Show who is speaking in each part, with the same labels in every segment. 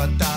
Speaker 1: fatal.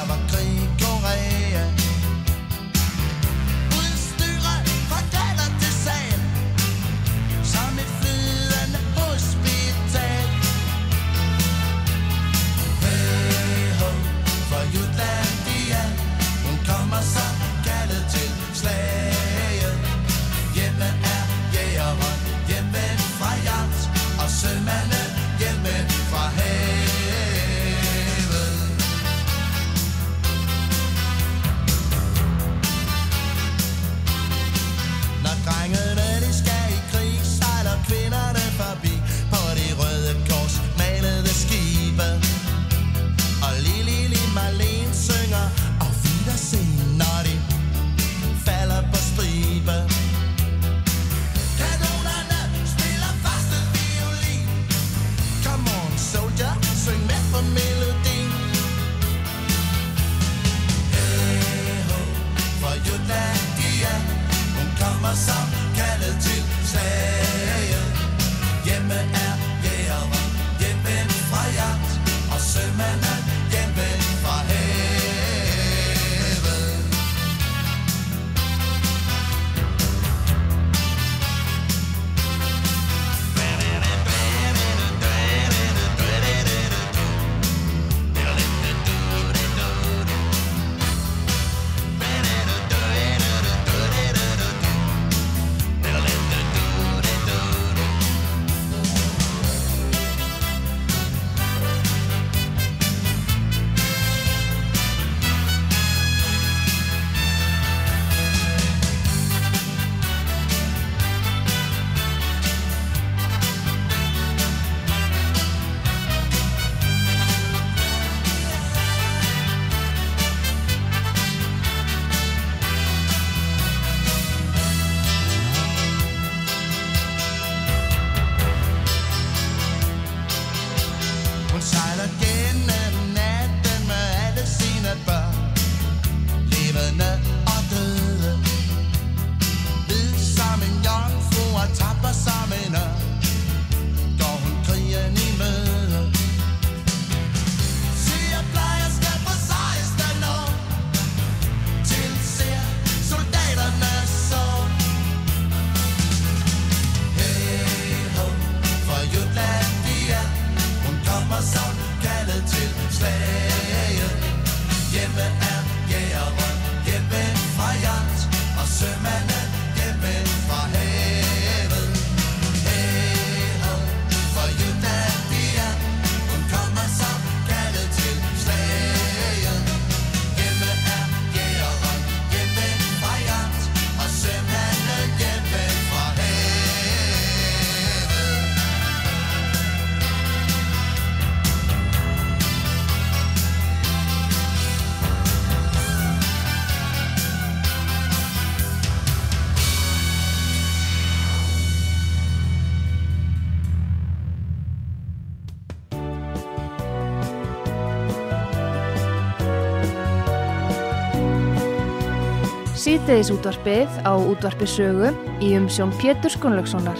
Speaker 1: Hádegisútvarfið á útvarfisögu í umsjón Pétur Skunlökssonar.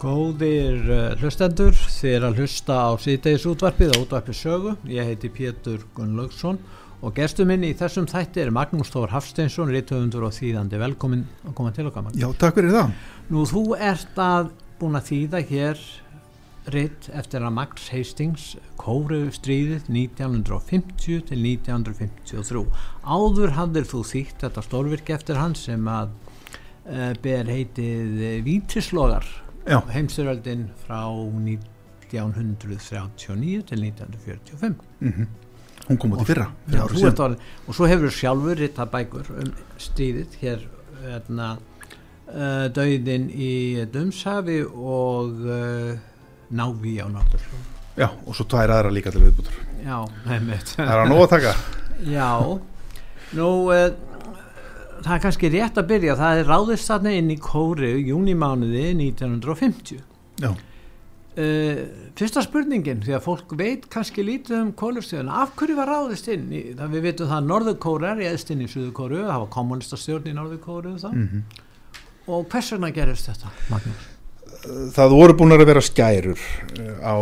Speaker 2: Góðir eh, hlustendur, þið er að hlusta á síðdegisútvarfið á útvarfisögu. Ég heiti Pétur Skunlöksson og gestur minn í þessum þætti er Magnús Tóvar Hafsteinsson, rítuðundur og þýðandi. Velkomin að koma til okkar, Magnús.
Speaker 3: Já, takk fyrir það.
Speaker 2: Nú, þú ert að búin að þýða hér ritt eftir að Max Hastings kóruðu stríðið 1950 til 1953 áður hafðir þú þýtt þetta stórvirk eftir hans sem að uh, ber heitið Vítislogar heimsturöldin frá 1939 til 1945 mm -hmm.
Speaker 3: hún kom út í fyrra
Speaker 2: og, og svo hefur sjálfur ritt að bækur um stríðið hér hérna uh, döiðin í Dömshafi og uh, Návi á Náttúrsson
Speaker 3: Já, og svo tvær aðra líka til viðbútur
Speaker 2: Já, nefnitt
Speaker 3: Það er að nóg að taka.
Speaker 2: Já, nú uh, það er kannski rétt að byrja. Það er ráðist þarna inn í kóri júnimánuði 1950
Speaker 3: Já,
Speaker 2: Uh, fyrsta spurningin því að fólk veit kannski lítið um kólustíðuna af hverju var ráðist inn í, það við veitum það að Norðurkóra er eðst inn í Suðurkóru það var kommunistastjórn í Norðurkóru það.
Speaker 3: Mhm.
Speaker 2: Og hvers vegna gerist þetta Magnús?
Speaker 3: það voru búin að vera skærur uh, á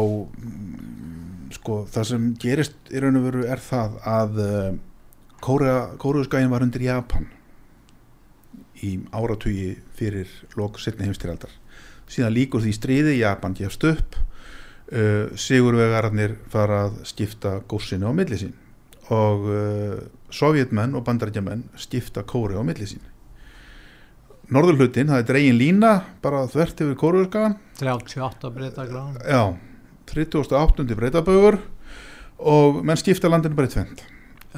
Speaker 3: sko, það sem gerist í raun og veru er það að uh, Kóruðskæin var undir Japan í áratugi fyrir lok setni heimstyrjaldar síðan líkur því stríði Japan gefst upp uh, sigurvegararnir fara að skipta góssinu á milli sín. Og uh, sovjetmenn og bandarækjamenn skipta kóri á milli sín Norðurhlutin, það er dregin lína bara þvert yfir kóruðskagan
Speaker 2: 38 breyta gráðan
Speaker 3: Já, 38. breytabögur og menn skipta landinu bara í tvend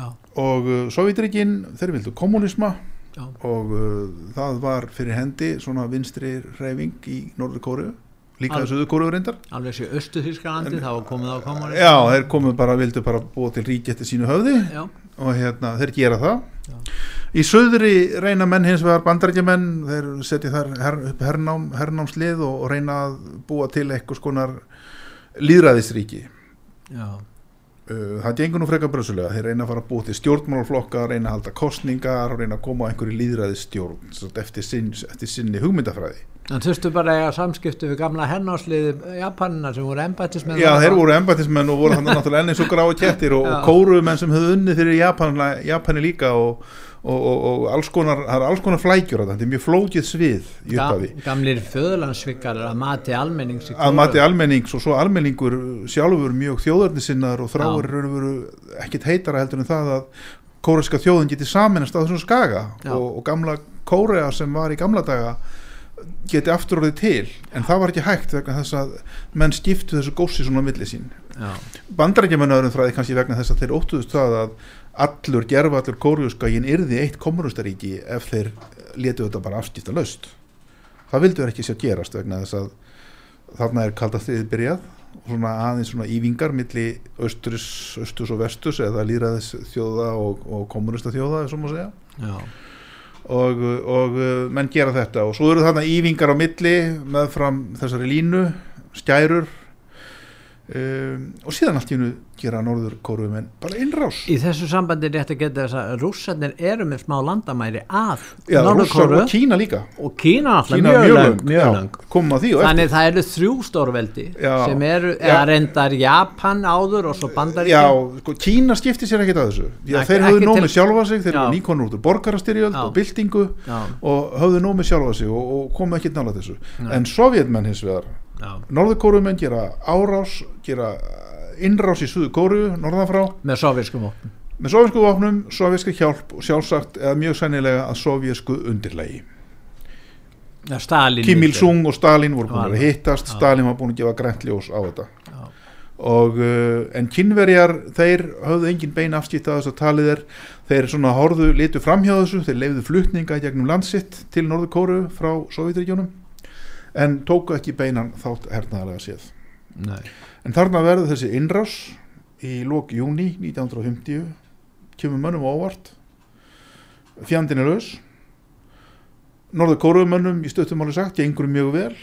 Speaker 3: og uh, Sovjetríkin, þeir vildu kommunisma
Speaker 2: já,
Speaker 3: og uh, það var fyrir hendi svona vinstri reyfing í Norður Kóru líka þessu Kóru reyndar.
Speaker 2: Alveg sér Östu Þískalandi það var komið á komari
Speaker 3: Já, þeir komu bara, vildu bara búa til ríki eftir sínu höfði
Speaker 2: já,
Speaker 3: og hérna, þeir gera það
Speaker 2: Já.
Speaker 3: í söðri reyna menn hins vegar bandarækjumenn, þeir setja þar her, upp hernám, hernámslið og, og reyna að búa til eitthvað skonar líðræðisríki
Speaker 2: já,
Speaker 3: Uh, það gengur nú frekar bröðsulega þeir reyna að fara að búa til stjórnmálaflokka reyna að halda kostningar og reyna að koma á einhverju líðræðistjórn eftir, sinn, eftir sinni hugmyndafræði
Speaker 2: en þurftu bara að samskiptu við gamla hernásliði Japanina sem voru embættismenn
Speaker 3: Já, þeir voru embatismenn og voru hann náttúrulega enn eins og grái kettir og, og kórumenn sem höfðu unnið fyrir Japan, Japani líka og, og, og, og alls konar, það er alls konar flækjur þarna, þetta er mjög flókið svið í upphafi.
Speaker 2: Ga, gamlir föðurlandsvikar að mati almennings
Speaker 3: að mati almennings og svo almenningur sjálfur mjög þjóðarnisinnar og og veru ekkit heitara heldur en það að kóreska þjóðin geti saminast á þessum skaga og gamla Kórea sem var í gamla daga geti aftur orðið til en það var ekki hægt vegna þess að menn skiptu þessu gósi svona á milli sín.
Speaker 2: Já,
Speaker 3: bandarækjumenn öðrum þræði kannski vegna þess að þeir óttuðust það að allur gerfallur kóriuskaginn yrði eitt kommunustaríki ef þeir letu þetta bara afskipta löst það vildu þeir ekki sér gerast vegna þess að þarna er kalda þriðið byrjað svona aðeins svona ívingar milli austurs, austurs og vesturs eða líraðis þjóða og, og kommunista þjóða svo má segja.
Speaker 2: Já,
Speaker 3: og, og uh, menn gera þetta. Og svo eru þarna ívingar á milli með fram þessari línu skærur um, og síðan allt í hennu gera norður kóruum bara innrás.
Speaker 2: Í þessu sambandi er rétt að geta þess að rússarnir eru með smá landamæri að
Speaker 3: Já, Rússar
Speaker 2: Norðurkóru
Speaker 3: og Kína líka.
Speaker 2: Og Kína alltaf
Speaker 3: Kína
Speaker 2: mjög löng, mjög
Speaker 3: já, og
Speaker 2: þannig það eru þrjú stórveldi
Speaker 3: Já.
Speaker 2: sem eru, eða reyndar Japan áður og svo
Speaker 3: eftir
Speaker 2: bandaríkja
Speaker 3: Já, sko, Kína skipti sér ekkert að þessu. Að þeir
Speaker 2: ekki
Speaker 3: höfðu
Speaker 2: til-
Speaker 3: nómið sjálfa sig þeir höfðu nýkonur út úr borgarastyrjöld og byltingu og höfðu nómið sjálfa sig og, og komu ekkert nála þessu. En sovjetmenn hins vegar. Norðurkórumenn gera árás gera innrás í suðu kóru norðan frá.
Speaker 2: Með sovískum vopnum.
Speaker 3: Með sovjesku vopnum, sovjeska hjálp og sjálfsagt eða mjög sennilega að sovjesku undirlegi
Speaker 2: Stalin
Speaker 3: Kim. Il-sung og Stalin voru búin að hittast. Stalin var búin að gefa grænt ljós á þetta.
Speaker 2: Já.
Speaker 3: og uh, en kynverjar þeir höfðu engin bein afskipta að þess að talið er þeir svona horfðu, litu framhjá þessu þeir leiðu flutninga gegnum landsitt til Norður Kóru frá Sovjetríkjónum en tóku ekki beinan þátt hernaðarlega séð.
Speaker 2: Nei.
Speaker 3: en þarna verður þessi innrás í lok júni 1950 kemur mönnum á óvart. Fjandinn er laus. Norður Kóruumönnum í stöttumáli sagt gengur mjög vel.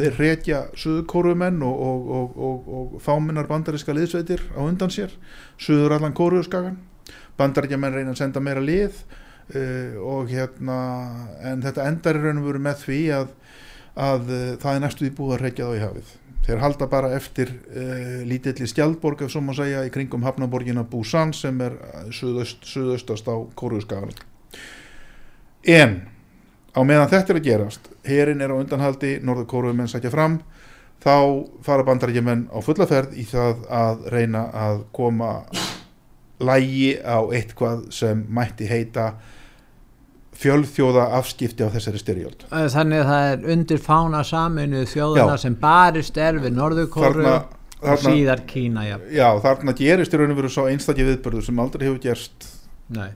Speaker 3: Þeir reykja Suður Kóruumenn og, og, og, og, og fáminnar bandariska liðsveitir á undan sér. Suður allan Kóruuskagan bandaríkjamenn reyna að senda meira lið uh, og hérna en þetta endar í raun og veru með því að, að uh, það er næstu því búið að reykja þá í hafið. Þeir halda bara eftir uh, lítilli skjaldborg ef svo má segja í kringum hafnaborgina Busan sem er uh, suðaust, suðaustast á Kóruuskagan en á meðan þetta er að gerast herin er á undanhaldi, norður kóruumenn sækja fram þá fara bandarækjumenn á fulla ferð í það að reyna að koma lægi á eitthvað sem mætti heita fjölþjóða afskipti á þessari styrjöld
Speaker 2: Þannig að það er undir fána saminu þjóðuna
Speaker 3: Já.
Speaker 2: sem barist er við Norðurkóru og síðar Kína já.
Speaker 3: já, þarna gerist í raun og veru svo einstakki viðbörður sem aldrei hefur gerst
Speaker 2: Nei.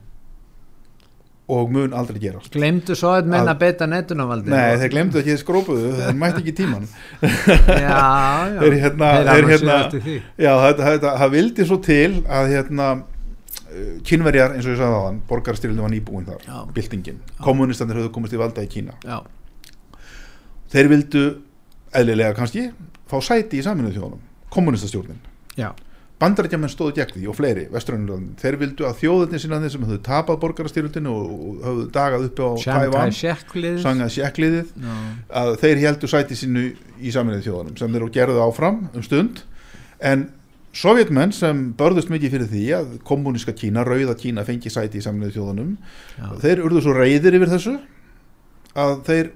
Speaker 3: og mun aldrei gerast
Speaker 2: Glemdu svo að menn
Speaker 3: Að-
Speaker 2: beita netunavaldi
Speaker 3: Nei, þeir glemdu ekki, þeir skrópuðu, þeir mætti ekki tíman
Speaker 2: Já, já
Speaker 3: Þeir hérna-
Speaker 2: Þeir
Speaker 3: hérna-. Já, það vildi svo til að hérna kynverjar, eins og ég sagði aðan borgarstyrlunum var nýbúin þar,
Speaker 2: Já.
Speaker 3: byltingin. Kommunistandir höfðu komist í valda í Kína.
Speaker 2: Já,
Speaker 3: þeir vildu eðlilega kannski fá sæti í saminuð þjóðunum kommunistastjórnin
Speaker 2: já,
Speaker 3: bandarækjaman stóðu gegn því og fleiri vestrænulöndin, þeir vildu að þjóðinni sinna þeir sem höfðu tapað borgarastyrlundinu og, höfðu dagað uppi á Tævan sangað sjekkliðið.
Speaker 2: Já,
Speaker 3: að þeir heldu sæti sínu í saminuð þjóðunum sem þeir gerðu áfram um stund. En sovjetmenn sem börðust mikið fyrir því að kommuníska Kína, rauða Kína fengi sæti í saminuð þjóðunum
Speaker 2: já,
Speaker 3: þeir urðu svo reyðir yfir þessu að þeir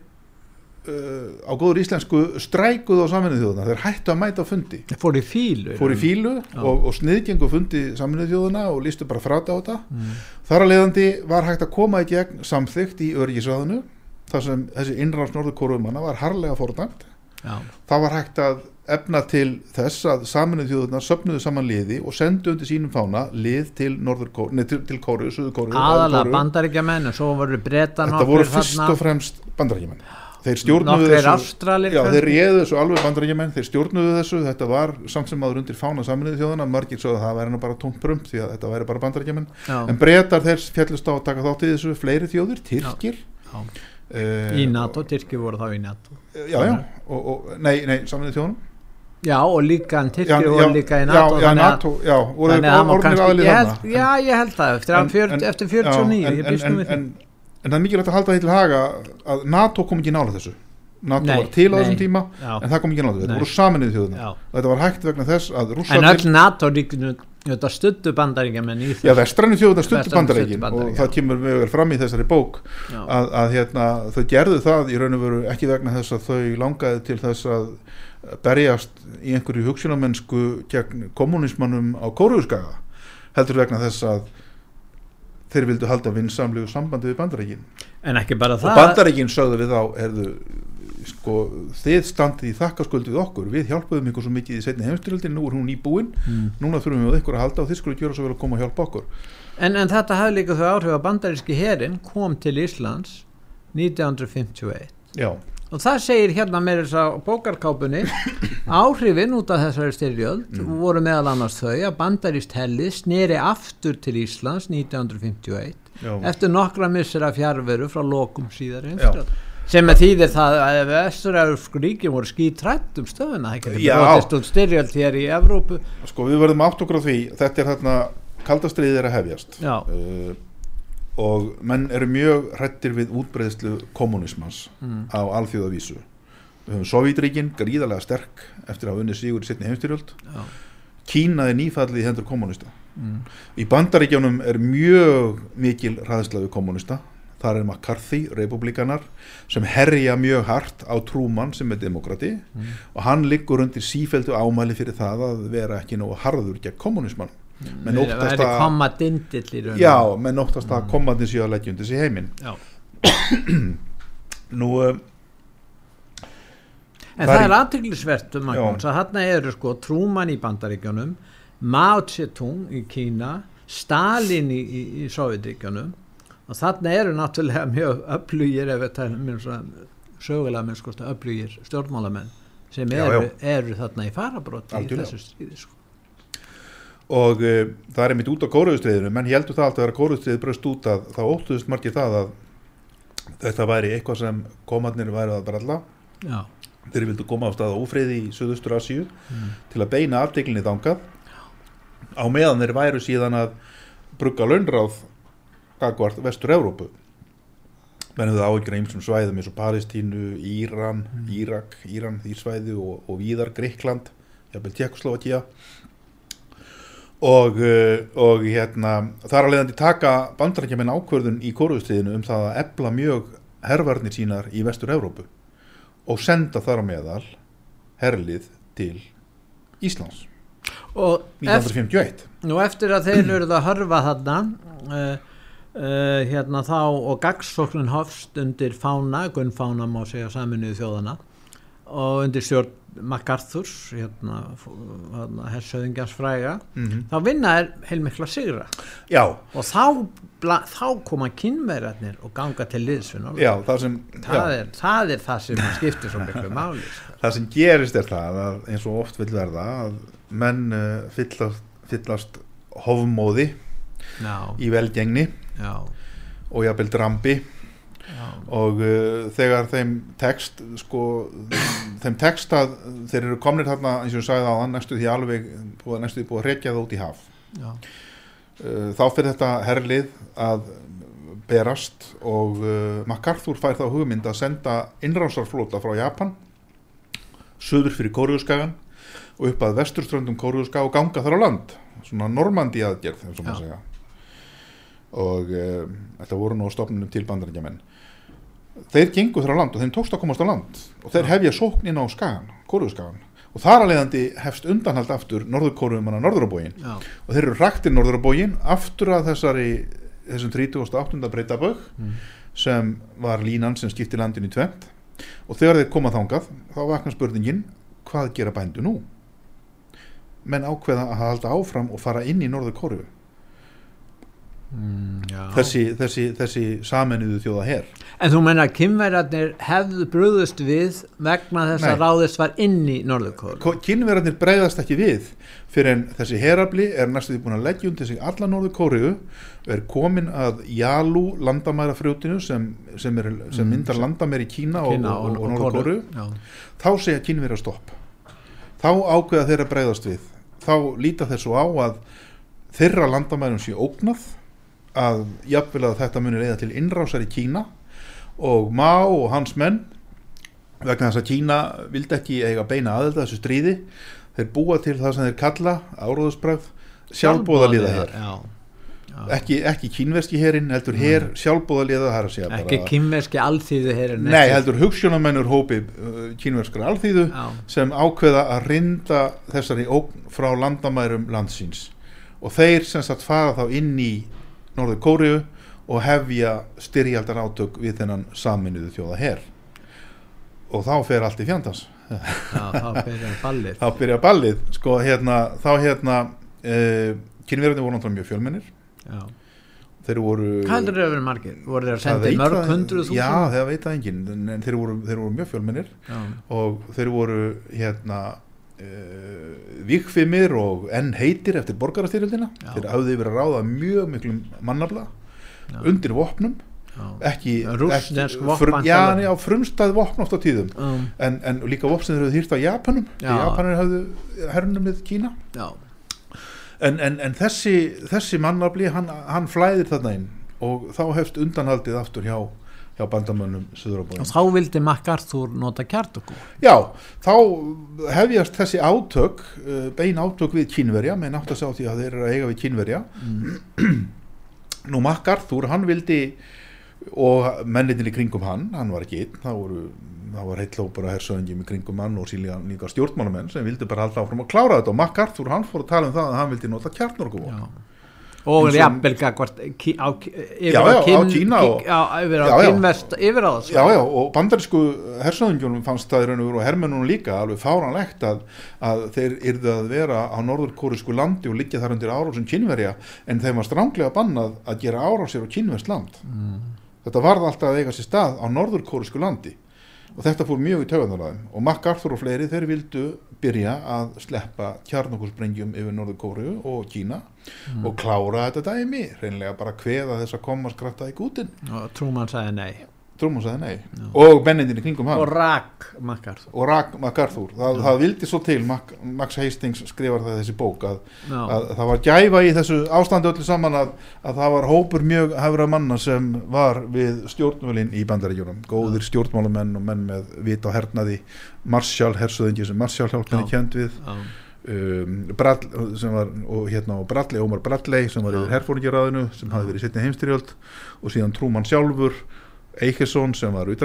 Speaker 3: uh, á góður íslensku strækuðu á saminuð þjóðuna, þeir hættu að mæta á fundi.
Speaker 2: Fór í fílu
Speaker 3: fór í fílu og, og sniðgengu fundi saminuð þjóðuna og lístu bara frata á þetta.
Speaker 2: Mm.
Speaker 3: þar að leiðandi var hægt að koma í gegn samþygt í örgisræðinu þar sem þessi innráns norður kóruumanna var harlega fordæmt.
Speaker 2: Já,
Speaker 3: það var hægt að efna til þess að saminuð þjóðuna söfnuðu saman liði og sendu undir sínum fána lið til, nei, til, til Kóru, Suður Kóru
Speaker 2: aðalega bandaríkjamenn en svo voru breyta
Speaker 3: þetta voru fyrst og fremst bandarækjumenn þeir stjórnuðu þessu já, þeir réðu þessu alveg bandarækjumenn þeir stjórnuðu þessu, þetta var samt sem aður undir fána saminuð þjóðuna, margir svo að það væri nú bara tómt brump því að þetta væri bara bandarækjumenn
Speaker 2: Já,
Speaker 3: en breytar þeir fjallust á að taka þátt í þessu. Fleiri þjóðir, Tyrkir.
Speaker 2: Já.
Speaker 3: uh,
Speaker 2: Í NATO, Tyrki voru þá í NATO.
Speaker 3: Já, já, og, og, nei, nei, saminuð þjóðunum
Speaker 2: Já, og líka en Tyrki
Speaker 3: já, já,
Speaker 2: líka í NATO
Speaker 3: já, NATO, já, voru
Speaker 2: kannski-
Speaker 3: aðlið þarna.
Speaker 2: Já, ég held það, eftir,
Speaker 3: En-
Speaker 2: en, fjör,
Speaker 3: en-
Speaker 2: eftir 49,
Speaker 3: Já,
Speaker 2: ég býst nú
Speaker 3: en, en, en, en það er mikilvægt að halda því til haga að NATO kom ekki nála þessu. NATO
Speaker 2: Nei,
Speaker 3: var til á þessum tíma
Speaker 2: Já.
Speaker 3: en það kom ekki nála þessu,
Speaker 2: Nei.
Speaker 3: voru saminuð þjóðuna þetta var hægt vegna þess að
Speaker 2: En
Speaker 3: rússarnir
Speaker 2: öll NATO stuttu bandaríkjamenn í
Speaker 3: Já, vestrænu þjóðuna stuttu
Speaker 2: studdu
Speaker 3: og
Speaker 2: Bandaríkin,
Speaker 3: það kemur mjög vel fram í þessari bók að hérna, þau gerðu það í raun og veru ekki vegna þess að þau langaði til þess að berjast í einhverju hugsunamennsku gegn kommunismannum á Kóruðskaga heldur vegna þess að þeir vildu halda vinsamlegu sambandi við bandareikin
Speaker 2: En ekki bara
Speaker 3: og
Speaker 2: það
Speaker 3: bandareikin sögðu við þá erðu, sko, þið standið í þakkaskuld við okkur, við hjálpuðum ykkur svo mikið í setni heimstyrjöldin, nú er hún nýbúin
Speaker 2: Mm.
Speaker 3: núna þurfum við á ykkur að halda og þið skulle gjöra svo vel að koma og hjálpa okkur.
Speaker 2: En, en þetta hafði líka þau áhrif að bandaríski herin kom til Íslands 1951
Speaker 3: Já,
Speaker 2: og það segir hérna með þess að bókarkápunni áhrifin út af þessari styrjöld voru meðal annars þau að bandaríst hellið sneri aftur til Íslands 1951
Speaker 3: já,
Speaker 2: eftir nokkra missera fjárveru frá lokum síðar
Speaker 3: Já.
Speaker 2: heimstyrjöld sem að þýðir það að vesturauðursku ríkin voru skítrætt um stöðuna það getur brotist út styrjöld hér í Evrópu.
Speaker 3: Sko við verðum átt okkur á því. Þetta er þarna, kaldastriðið er að hefjast. Uh, og menn eru mjög hrættir við útbreiðslu kommunismans
Speaker 2: Mm.
Speaker 3: á alþjóðavísu við höfum Sovítríkin gríðarlega sterk eftir að hafa unnið sigur í setni heimstyrjöld
Speaker 2: Já.
Speaker 3: Kína er nýfallið í hendur kommunista
Speaker 2: Mm.
Speaker 3: í bandaríkjónum er mjög mikil hræðsla við kommunista þar er McCarthy, republikanar sem herja mjög hart á Trúmann sem er demokrati
Speaker 2: Mm.
Speaker 3: og hann liggur undir sífeldu ámæli fyrir það að vera ekki nógu harður gegn kommunismann menn
Speaker 2: það
Speaker 3: óttast
Speaker 2: er
Speaker 3: að
Speaker 2: dindill í rauninu
Speaker 3: já, menn óttast að komandi séu að leggja undir sig heiminn nú uh,
Speaker 2: En
Speaker 3: Það
Speaker 2: það,
Speaker 3: er
Speaker 2: er aðteglisvert um að þarna eru sko Trúman í bandaríkjunum, Mao Zedong í Kína, Stalin í, í, í Sovjetríkjunum og þarna eru náttúrulega mjög öflugir ef þetta er svona sögulega minn sko öflugir stjórnmálamenn sem eru, eru þarna í farabróti í þessu stríði sko.
Speaker 3: Og uh, það er einmitt út á kóruðustriðinu menn heldur það alltaf að kóruðustriðið bröst út að þá óttuðust margir það að þetta væri eitthvað sem komarnir væri að bralla.
Speaker 2: Já,
Speaker 3: þeir vildu koma á stað á ófriði í Suðustur Asíu til að beina afteklinni þangað. Á meðan þeir væru síðan að brugga launráð gagvart vestur Evrópu menn hefðu áhyggjur af ýmsum svæðum eins og Palestínu, Íran, Írak Íran, því svæði og, og víðar Greikland, jafnvel Tjekkoslovakia og, uh, og hérna þar að leiðandi taka bandarækjaman ákvörðun í kóruðstriðinu um það að ebla mjög hervarnir sínar í vestur Evrópu og senda þar á meðal herlið til Íslands.
Speaker 2: Og eftir
Speaker 3: 1951
Speaker 2: Nú eftir að þeir eruð að horfa þarna uh, uh, hérna þá og gagsóknin hofst undir fána, gunnfána má segja saminuðu þjóðana og undir stjórn MacArthurs hérna, hérna hersöðingjans fræga
Speaker 3: Mhm.
Speaker 2: þá vinna er heilmikla sigra.
Speaker 3: Já,
Speaker 2: og þá, þá koma kynverðarnir og ganga til liðsvinn
Speaker 3: það
Speaker 2: það, það er það sem skiptir svo miklu máli sko.
Speaker 3: það sem gerist er það að eins og oft vil verða að menn uh, fyllast, fyllast hofmóði
Speaker 2: já,
Speaker 3: í velgengni
Speaker 2: já,
Speaker 3: og jafnvel drambi og uh, þegar þeim text sko, þeim text að þeir eru komnir þarna eins og ég sagði hann næstu því alveg búið, næstu því búið að rekja það út í haf. Uh, þá fyrir þetta herlið að berast og uh, MacArthur fær þá hugmynd að senda innrásarflóta frá Japan söður fyrir Kóriuskagan og upp að vesturströndum Kóriuska og ganga þar á land. Svona Normandi aðgerð og uh, þetta voru nú stofnunum til bandarækjaman þeir gengu þar á land og þeim tókst að komast á land. Og þeir hefja sóknin á skagan, Kóriuskagan og þar að leiðandi hefst undanhald aftur norðurkóruumanna norðurabógin
Speaker 2: já,
Speaker 3: og þeir eru raktir norðurabógin aftur að þessari þessum 38. breytabögg
Speaker 2: Mm.
Speaker 3: sem var línan sem skipti landin í tvent og þegar þeir koma þangað þá vaknar spurningin hvað gera bændu nú? Menn ákveða að halda áfram og fara inn í norður kóru
Speaker 2: mm,
Speaker 3: þessi, þessi, þessi samenniðu þjóða her.
Speaker 2: En þú menna að kynverjarnir hefðu brúðust við vegna þess að ráðist var inn í Norðurkóru.
Speaker 3: kynverðarnir breyðast ekki við fyrir en þessi herafli er næstu því búin að leggja undir sig alla norður kóru er komin að Jalu landamæra frjótinu sem, sem, er, sem
Speaker 2: Mm,
Speaker 3: myndar landamæri í Kína og,
Speaker 2: Kína
Speaker 3: og, og, og norður kóru
Speaker 2: Já,
Speaker 3: þá segja kynverja stopp. Þá ákveða þeirra breyðast við. Þá líta svo á að þeirra landamærum sé ógnað að jafnvel að þetta munir eða til innrásar í Kína og Má og hans menn vegna þess að Kína vildi ekki eiga beina aðelda þessu stríði þeir búa til það sem þeir kalla áróðusbræð sjálfbóðaliða
Speaker 2: já.
Speaker 3: ekki, ekki kínverski herin heldur sjálfbóðaliða er að segja
Speaker 2: Ekki
Speaker 3: bara
Speaker 2: kynverski alþýðu herin.
Speaker 3: Nei, heldur hugssjónamennur hópi uh, kínverskra alþýðu
Speaker 2: Já,
Speaker 3: sem ákveða að rinda þessari ógn frá landamærum landsins. Og þeir sem sagt fara þá inn í Norður Kóriu og hefja styrjaldar átök við þennan saminuðu þjóða her og þá fer allt í fjandans
Speaker 2: já, þá byrjar ballið.
Speaker 3: þá byrja ballið sko hérna þá hérna uh, kynverðin voru náttúrulega mjög fjölmennir
Speaker 2: Já.
Speaker 3: þeir voru
Speaker 2: Hvað heldur þau að vera margir? Voru þeir að
Speaker 3: Það
Speaker 2: senda mörg
Speaker 3: það-
Speaker 2: hundruð þúsund?
Speaker 3: Já, það veit það enginn en en þeir voru, þeir voru mjög fjölmennir
Speaker 2: Já,
Speaker 3: og þeir voru hérna vikfimir og enn heitir eftir borgarastyrjöldina
Speaker 2: Já.
Speaker 3: þeir hafði verið að ráða mjög miklum mannabla
Speaker 2: Já.
Speaker 3: undir vopnum
Speaker 2: já.
Speaker 3: ekki, ekki frum, já, frumstæð vopn oft á tíðum
Speaker 2: Um,
Speaker 3: en, en líka vopn sem þeir hafði hýrt á Japanum
Speaker 2: Já.
Speaker 3: Japanir hafðu hernum með Kína en, en, en þessi, þessi mannabli hann, hann flæðir þarna inn og þá hefst undanhaldið aftur hjá, hjá bandamönnum Suður á
Speaker 2: og þá vildi MacArthur nota kjartöku.
Speaker 3: Já, þá hefjast þessi átök, uh, bein átök við kínverja, með nátt að sjá því að þeir eru að eiga við kínverja. Nú MacArthur, hann vildi, og menninir í kringum hann, hann var ekki einn, það voru, það var heitt lópar að hersöðingjum í kringum hann og síðan líka stjórnmálamenn sem vildi bara halda áfram að klára þetta og MacArthur, hann fór að tala um það að hann vildi nota kjarnorkuvopn.
Speaker 2: Og jafnvel yfir á,
Speaker 3: Kína
Speaker 2: yfir á kynvest yfir á þessu.
Speaker 3: Já, já, og bandarísku hersöðingjónum fannst það í raun og veru og hermennunum líka alveg fáranlegt að, að þeir yrðu að vera á norðurkórisku landi og liggja þar undir árásum kynverja en þeim var stránglega bannað að gera árásir á kynverst land. Þetta varð alltaf að eiga sér stað á norðurkórisku landi og þetta fór mjög í töðanarðum og MacArthur og fleiri þeir vildu byrja að sleppa kjarnokursprengjum yfir norðurkóru og Kína og klára þetta dæmi, reynlega bara kveða þess að koma skratta í gútin.
Speaker 2: Og Truman sagði nei.
Speaker 3: Trúmum sagði nei. Og bennindin í kringum hann.
Speaker 2: Og rak MacArthur.
Speaker 3: og Rak MacArthur. Það, það vildi svo til Mac, Max Hastings skrifar það þessi bók að,
Speaker 2: Já,
Speaker 3: að það var gæfa í þessu ástandi öllu saman að, að það var hópur mjög hefra manna sem var við stjórnvölin í bandaríkjunum. Góðir stjórnmálamenn og menn með vita og hernaði Marshall, hersöðingi sem Marshall hjálpinni
Speaker 2: Já.
Speaker 3: kjent við.
Speaker 2: Já,
Speaker 3: um, Brall, sem var og hérna og Bradley, Ómar Bradley sem var
Speaker 2: Já.
Speaker 3: yfir herfóringjaráðinu sem hafði verið í setni heimstyrjöld og síðan Trúmann sjálfur Eikersson sem var og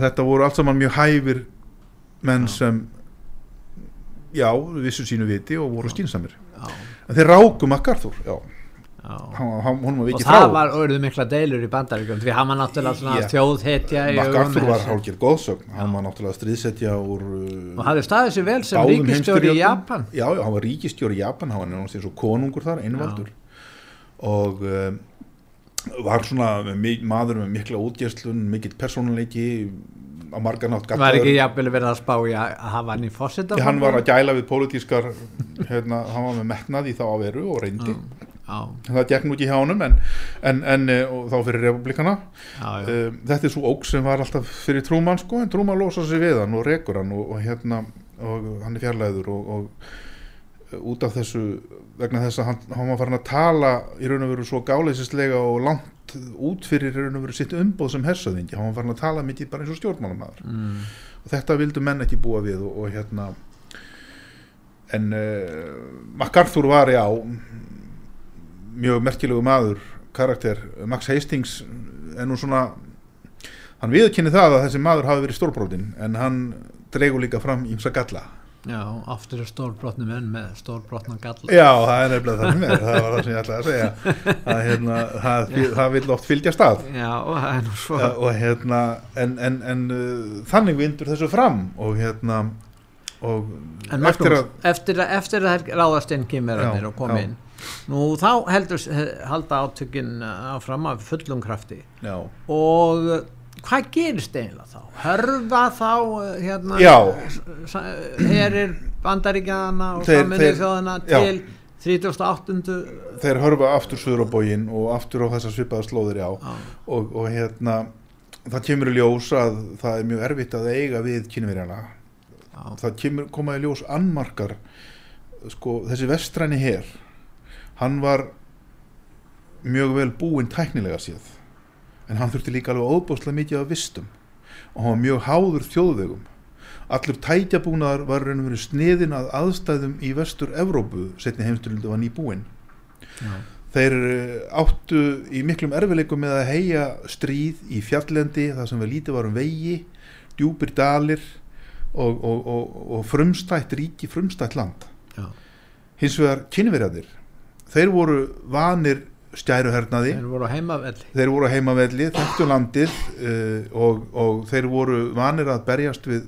Speaker 3: þetta voru allt saman mjög hæfir menn
Speaker 2: Já.
Speaker 3: sem já, vissu sínu viti og voru
Speaker 2: Já.
Speaker 3: en þeir ráku MacArthur já.
Speaker 2: Já. og það var orðið mikla deilur í bandaríkjum því hann var náttúrulega þjóðhetja
Speaker 3: MacArthur var hálfgerð góðsögn hann var náttúrulega stríðsetja úr uh,
Speaker 2: og hafði staðið sér vel sem ríkistjóri í. Japan.
Speaker 3: Já, já, hann var ríkistjóri í Japan hann var náttúrulega eins og konungur þar, einvaldur. Og um, var svona maður með mikla útgerslun mikill persónuleiki á margar nátt
Speaker 2: var ekki jafnvel verið að spá í að hafa hann í fórseta
Speaker 3: Því hann var að gæla við pólitískar hérna, hann var með metnað í þá að veru og reyndi.
Speaker 2: Já,
Speaker 3: það gekk nú ekki hjá honum en, en, en eh, þá fyrir republikana
Speaker 2: já.
Speaker 3: um, þetta er svo óg sem var alltaf fyrir Trúmann sko, en Trúmann losa sig við hann og rekur hann og, og hérna og hann er fjarlæður og, og eh, út af þessu vegna þess að hann, hann var farin að tala í raun og veru svo gáleisislega og langt út fyrir í raun og veru sitt umbóð sem hersöðingi, hann var farin að tala mikið bara eins og stjórnmálamæður
Speaker 2: Mm.
Speaker 3: og þetta vildu menn ekki búa við og, og hérna en uh, MacArthur var já mjög merkilegu maður karakter, Max Hastings er nú svona hann viðkynni það að þessi maður hafi verið stórbrótin en hann dreigur líka fram ímsa galla
Speaker 2: já, aftur er stórbrotni menn með stórbrotna galla.
Speaker 3: Já, það er nefnilega það er það var það sem ég ætlaði að segja. Að hérna, það, það vil oft fylgja stað.
Speaker 2: Já, og það er nú svo.
Speaker 3: Ja, og hérna en, en, en uh, þannig vindur þessu fram og hérna og
Speaker 2: En
Speaker 3: eftir að
Speaker 2: eftir að, eftir að þær ráðast inn kýmverðarnir
Speaker 3: Já,
Speaker 2: og koma
Speaker 3: já.
Speaker 2: inn nú þá heldur halda átökin áfram af fullum krafti.
Speaker 3: Já,
Speaker 2: og hvað gerist eiginlega þá? Hörfa þá uh, hérna herir bandaríkjana og saminnir
Speaker 3: þeir-
Speaker 2: þjóðina
Speaker 3: já.
Speaker 2: til 38.
Speaker 3: þeir hörfa aftur suður á bógin og aftur á þessar svipaða slóðir já og, og hérna það kemur í ljós að það er mjög erfitt að eiga við kynverjana það kemur koma í ljós annmarkar sko þessi vestræni her hann var mjög vel búinn tæknilega séð en hann þurfti líka alveg óbúslega mikið af vistum og hann var mjög háður þjóðvegum allur tækjabúnaðar var raun og verið sniðin að aðstæðum í vestur Evrópu setni heimstyrlundu var nýbúinn Þeir eh, áttu í miklum erfileikum með að heia stríð í fjallendi þar sem við lítið var um vegi, djúpir dalir og, og, og, og frumstætt ríki, frumstætt land.
Speaker 2: já.
Speaker 3: Hins vegar kynverjadir, þeir voru vanir stæruhernaði,
Speaker 2: þeir voru á heimavelli.
Speaker 3: Þeir voru á heimavelli, þekktu landið uh, og, og þeir voru vanir að berjast við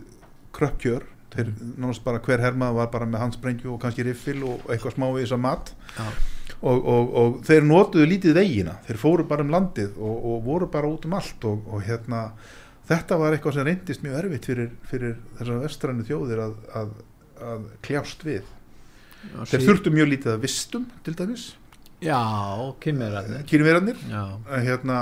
Speaker 3: kröppkjör. Þeir, náttúrulega bara hver hermað var bara með handsprengju og kannski riffil og eitthvað smá við þess að mat og, og, og þeir notuðu lítið vegina. Þeir fóru bara um landið og, og voru bara út um allt og, og hérna þetta var eitthvað sem reyndist mjög erfitt fyrir, fyrir þessar vestrænu þjóðir að, að, að kljást við.
Speaker 2: Já
Speaker 3: þeir þurftu mjög lítið að vistum til dæmis,
Speaker 2: já, kynverðarnir
Speaker 3: kynverjarnir
Speaker 2: já.
Speaker 3: hérna,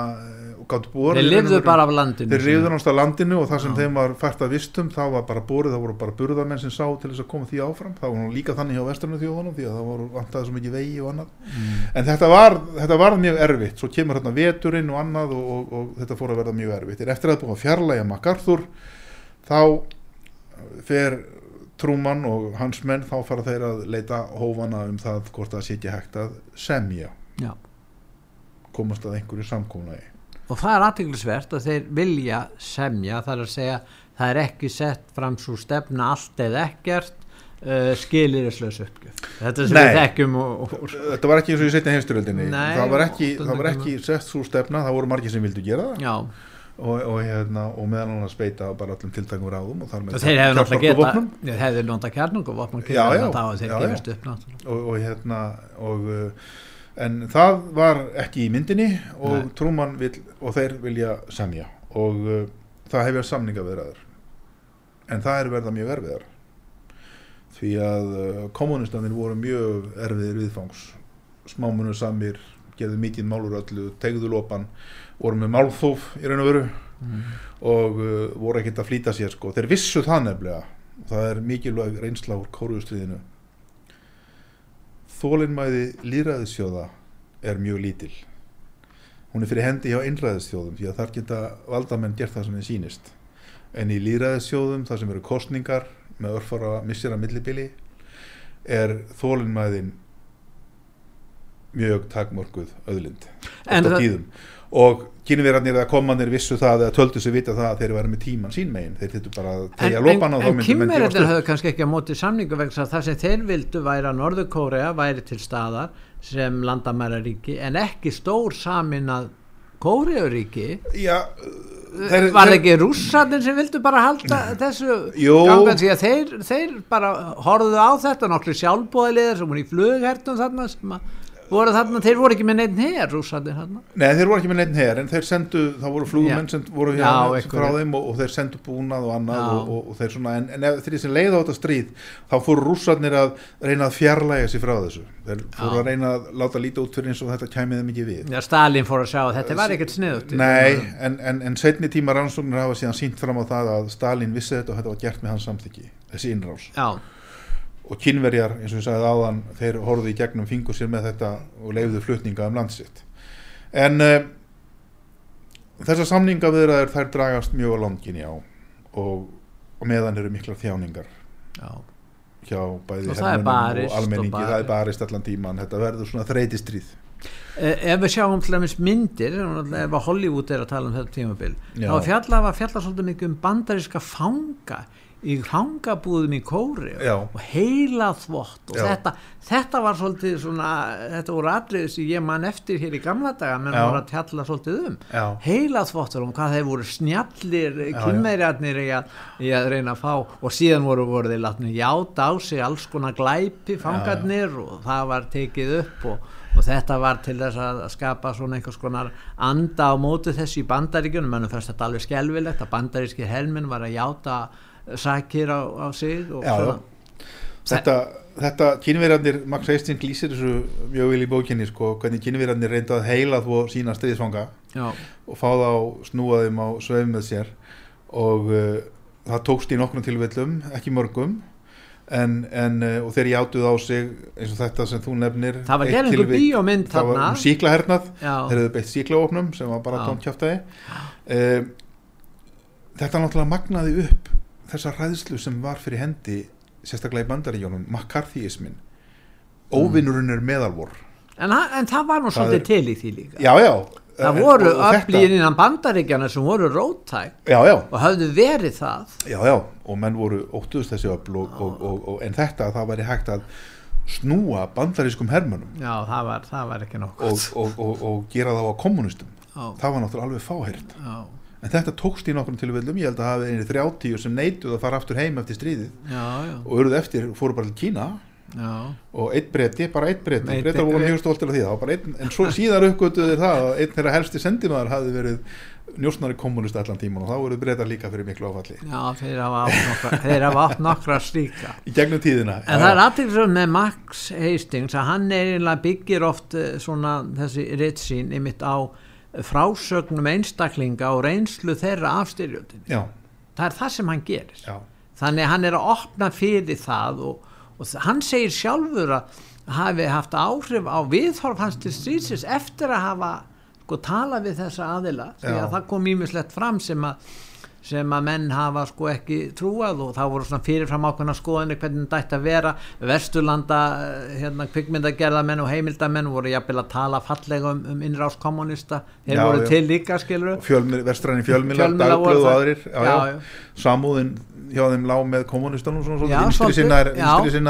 Speaker 3: og gáttu borið
Speaker 2: þeir lifðu bara af landinu
Speaker 3: þeir reyður náttúrulega landinu og það sem
Speaker 2: Já.
Speaker 3: þeim var fært að vistum þá var bara borið, það voru bara burðarmenn sem sá til þess að koma því áfram, það var líka þannig hjá vestrænu þjóðunum því að það voru vantaði svo mikið vegi og annað
Speaker 2: mm.
Speaker 3: En þetta var, þetta var mjög erfitt, svo kemur hérna veturinn og annað og, og, og þetta fór að verða mjög erfitt. En eftir að það búið að fjarlæga MacArthur, þá fer Trúmann og hans menn, þá fara þeir að leita hófana um það hvort það sé ekki hægt að semja,
Speaker 2: já.
Speaker 3: Komast að einhverju samkónaði.
Speaker 2: og það er aðteglisvert að þeir vilja semja, það er að segja það er ekki sett fram svo stefna allt eða ekkert uh, skilirislaus uppgjöf. Þetta sem
Speaker 3: Nei.
Speaker 2: við þekkjum og, og, og,
Speaker 3: Þetta var ekki eins og í setni heimstyrjöldinni,
Speaker 2: Nei,
Speaker 3: það var ekki, það var ekki sett svo stefna, það voru margir sem vildu gera það.
Speaker 2: Já,
Speaker 3: og, og, hérna, og meðan hann að speita bara öllum tiltækum ráðum og þar með
Speaker 2: þeir
Speaker 3: kjarnorkuvopnum.
Speaker 2: þeir
Speaker 3: já.
Speaker 2: upp náttúrulega.
Speaker 3: Og, og hérna og, uh, en það var ekki í myndinni og
Speaker 2: Nei.
Speaker 3: Trúmann vill og þeir vilja semja. Og uh, það hefja samninga viðraður en það er verða mjög erfiðar. Því að uh, kommunistannir voru mjög erfiðir viðfangs. Smámunur samir gerðu mikið málur öllu, tegðu lopan voru með málþóf í raun og veru
Speaker 2: mm.
Speaker 3: og uh, voru ekkert að flýta sér sko. þeir vissu það nefnilega. Það er mikilvæg reynsla úr kóruðustriðinu þólinnmæði líðræðisþjóða er mjög lítil. Hún er fyrir hendi hjá einræðisþjóðum því að þar geta valdamenn gert það sem þeim sýnist. En í líðræðisþjóðum þar sem eru kostningar með örfara missir að millibili er þólinnmæðin mjög takmörkuð öðlind
Speaker 2: En það-
Speaker 3: tíðum og kynverjarnir eða komanir vissu það eða töldu sig vita það að þeir væri með tíman sín megin þeir þittu bara að tegja
Speaker 2: en,
Speaker 3: lópana og þá
Speaker 2: en
Speaker 3: upp.
Speaker 2: höfðu kannski ekki á móti samningu vegna að það sem þeir vildu væri að Norður Kórea væri til staðar sem landamæraríki en ekki stór saminað Kórearíki
Speaker 3: Já, þeir,
Speaker 2: var það ekki rússarnir sem vildu bara halda þessu
Speaker 3: Jú.
Speaker 2: ganga því að þeir, þeir bara horfðu á þetta nokkru sjálfbóðilegar sem voru í flughertum þarna sem að voru þarna, þeir voru ekki með neitt hér rússarnir þarna
Speaker 3: Nei, þeir voru ekki með neitt her en þeir sendu, það voru flugumenn
Speaker 2: Já.
Speaker 3: sem voru
Speaker 2: Já,
Speaker 3: hérna
Speaker 2: einhverjir.
Speaker 3: frá þeim og, og þeir sendu búnað og annað
Speaker 2: Já.
Speaker 3: og, og, og þeir svona, en, en ef þeir sem leið á þetta stríð þá fóru rússarnir að reyna að fjarlæga sig frá þessu þeir fóru
Speaker 2: Já.
Speaker 3: að reyna að láta líta út fyrir eins og þetta kæmið þeim ekki við
Speaker 2: Já, Stalin fór að sjá að þetta var ekkert sniðut
Speaker 3: Nei, en, en, en setni tíma rannsóknir hafa síðan sínt fram á það að Stalin vissi þetta og og kynverjar, eins og ég sagði áðan þeir horfðu í gegnum fingur sér með þetta og leifuðu flutninga um landsitt en uh, þessar samninga viðraður þær dragast mjög á langin já og, og meðan eru miklar þjáningar
Speaker 2: já,
Speaker 3: hjá bæði
Speaker 2: Og er barist
Speaker 3: og
Speaker 2: og
Speaker 3: almenningi,
Speaker 2: barist.
Speaker 3: það er barist. allan tíman þetta verður svona þreytistrýð
Speaker 2: Eh, ef við sjáum til dæmis myndir ef Hollywood er að tala um þetta tímabil þá fjalla var fjalla svolítið mikið um bandaríska fanga í fangabúðum í Kóri
Speaker 3: Já.
Speaker 2: og heila þvott og
Speaker 3: Já.
Speaker 2: þetta, þetta var svolítið svona þetta voru allir sem ég man eftir hér í gamla daga menn
Speaker 3: Já.
Speaker 2: voru að tjalla svolítið um
Speaker 3: Já.
Speaker 2: heila þvottur um hvað þeir voru snjallir
Speaker 3: já.
Speaker 2: kynmeirjarnir í, að- í að reyna að fá og síðan voru, voru þeir látni játa á sig alls konar glæpi fangarnir og það var tekið upp og, og þetta var til þess að skapa svona einhvers konar anda á móti þessu í bandaríkjunum mennum fannst þetta alveg skelvilegt að bandaríski helminn var að játa sakir á, á sig
Speaker 3: Já,
Speaker 2: svona.
Speaker 3: Þetta, þetta kynverjarnir, Max Hastings lýsir þessu mjög vel í bókinni sko, hvernig kynverjarnir reynda að heila þvó sína stríðsfanga
Speaker 2: já,
Speaker 3: og fá þá snúa þeim á sveif með sér. Og uh, það tókst í nokkrum tilvillum, ekki mörgum en, en uh, og þeir játuð á sig eins og þetta sem þú nefnir
Speaker 2: það var
Speaker 3: eitt
Speaker 2: gerð einhver
Speaker 3: tilvik-
Speaker 2: bíómynd
Speaker 3: það var
Speaker 2: þarna.
Speaker 3: um síklahernað
Speaker 2: já,
Speaker 3: þeir hefðu beitt síklaofnum sem var bara
Speaker 2: Já.
Speaker 3: tónt kjáftæði uh, þetta náttúrulega magnaði upp þessa ræðslu sem var fyrir hendi sérstaklega í bandaríjónum, McCarthyismin óvinnurinn er meðalvor.
Speaker 2: En, en það var nú svolítið
Speaker 3: er-
Speaker 2: til í því líka.
Speaker 3: Já, já.
Speaker 2: Það
Speaker 3: en-
Speaker 2: voru öflýðin innan bandaríkjana sem voru róttæk
Speaker 3: já, já,
Speaker 2: og höfðu verið það.
Speaker 3: Já, já. Og menn voru óttuðst þessi öfl og, og, og, en þetta það væri hægt að snúa bandarískum hermönum
Speaker 2: já, það var, það var
Speaker 3: og, og, og, og gera þá á kommunistum
Speaker 2: já,
Speaker 3: það var náttúrulega alveg fáhært
Speaker 2: já,
Speaker 3: en þetta tókst í nokkrum tilfellum. Ég held að hafa einri 30 sem neituð að fara aftur heim eftir stríðið.
Speaker 2: Já, já,
Speaker 3: og eruð eftir, fóru bara til Kína.
Speaker 2: Já.
Speaker 3: og eitt breyti, bara eitt breyti breytar voru mjög stoltir af því. Það einn, en svo síðar uppgötuðu þeir það að einn þeirra helsti sendimaður hafði verið njósnari kommunist allan tíman og þá voru breytar líka fyrir miklu áfalli.
Speaker 2: Já þeir hafa átt nokkra, slíka.
Speaker 3: Í gegnum tíðina
Speaker 2: En það er aðtilsum með Max Hastings að hann eiginlega byggir oft eh, svona þessi ritsín ymitt á frásögnum einstaklinga og reynslu þeirra af styrjöldinni.
Speaker 3: já,
Speaker 2: Það er það sem hann gerir.
Speaker 3: já,
Speaker 2: Þannig hann er að opna fyrir það og, og hann segir sjálfur að hafi haft áhrif á viðhorf hans til stríðsins eftir að hafa sko talað við þessa aðila því
Speaker 3: Já.
Speaker 2: að það kom ímislegt fram sem að sem að menn hafa sko ekki trúað og þá voru svona fyrirfram ákveðna skoðinni hvernig þetta ætti að vera. Vesturlanda eh, hérna kvikmyndagerðamenn og heimildamenn voru jafnvel að tala fallega um, um innrás kommunista þeir
Speaker 3: Já,
Speaker 2: voru
Speaker 3: já.
Speaker 2: til líka skilur
Speaker 3: Fjölmir, vestræni
Speaker 2: voru
Speaker 3: dagblöð og aðrir. Já, samúðin hjá þeim lág með kommunistunum vinstri sinnaðir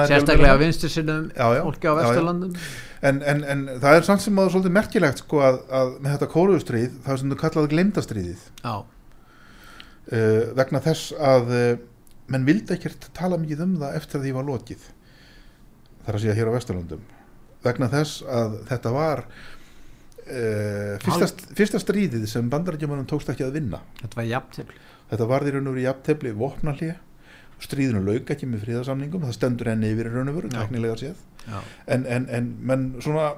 Speaker 2: sérstaklega vinstri sinnum fólki á vesturlandum
Speaker 3: en, en, en það er samt sem að það er svolítið merkilegt sko að, að með þetta kóruðustríð það sem þú kallaði glemdastríðið
Speaker 2: já,
Speaker 3: uh, vegna þess að uh, menn vildi ekkert tala mikið um það eftir að því var lokið. Þar að segja hér á Vesturlandum vegna þess að þetta var uh, fyrsta, fyrsta stríðið sem bandarækjumunum tókst ekki að vinna.
Speaker 2: Þetta var jafn
Speaker 3: þetta varði raun og veru jafntefli vopnalí stríðinu lauk ekki með fríðarsamningum það stendur enni yfir raun og veru teknilega séð. En, en, en menn svona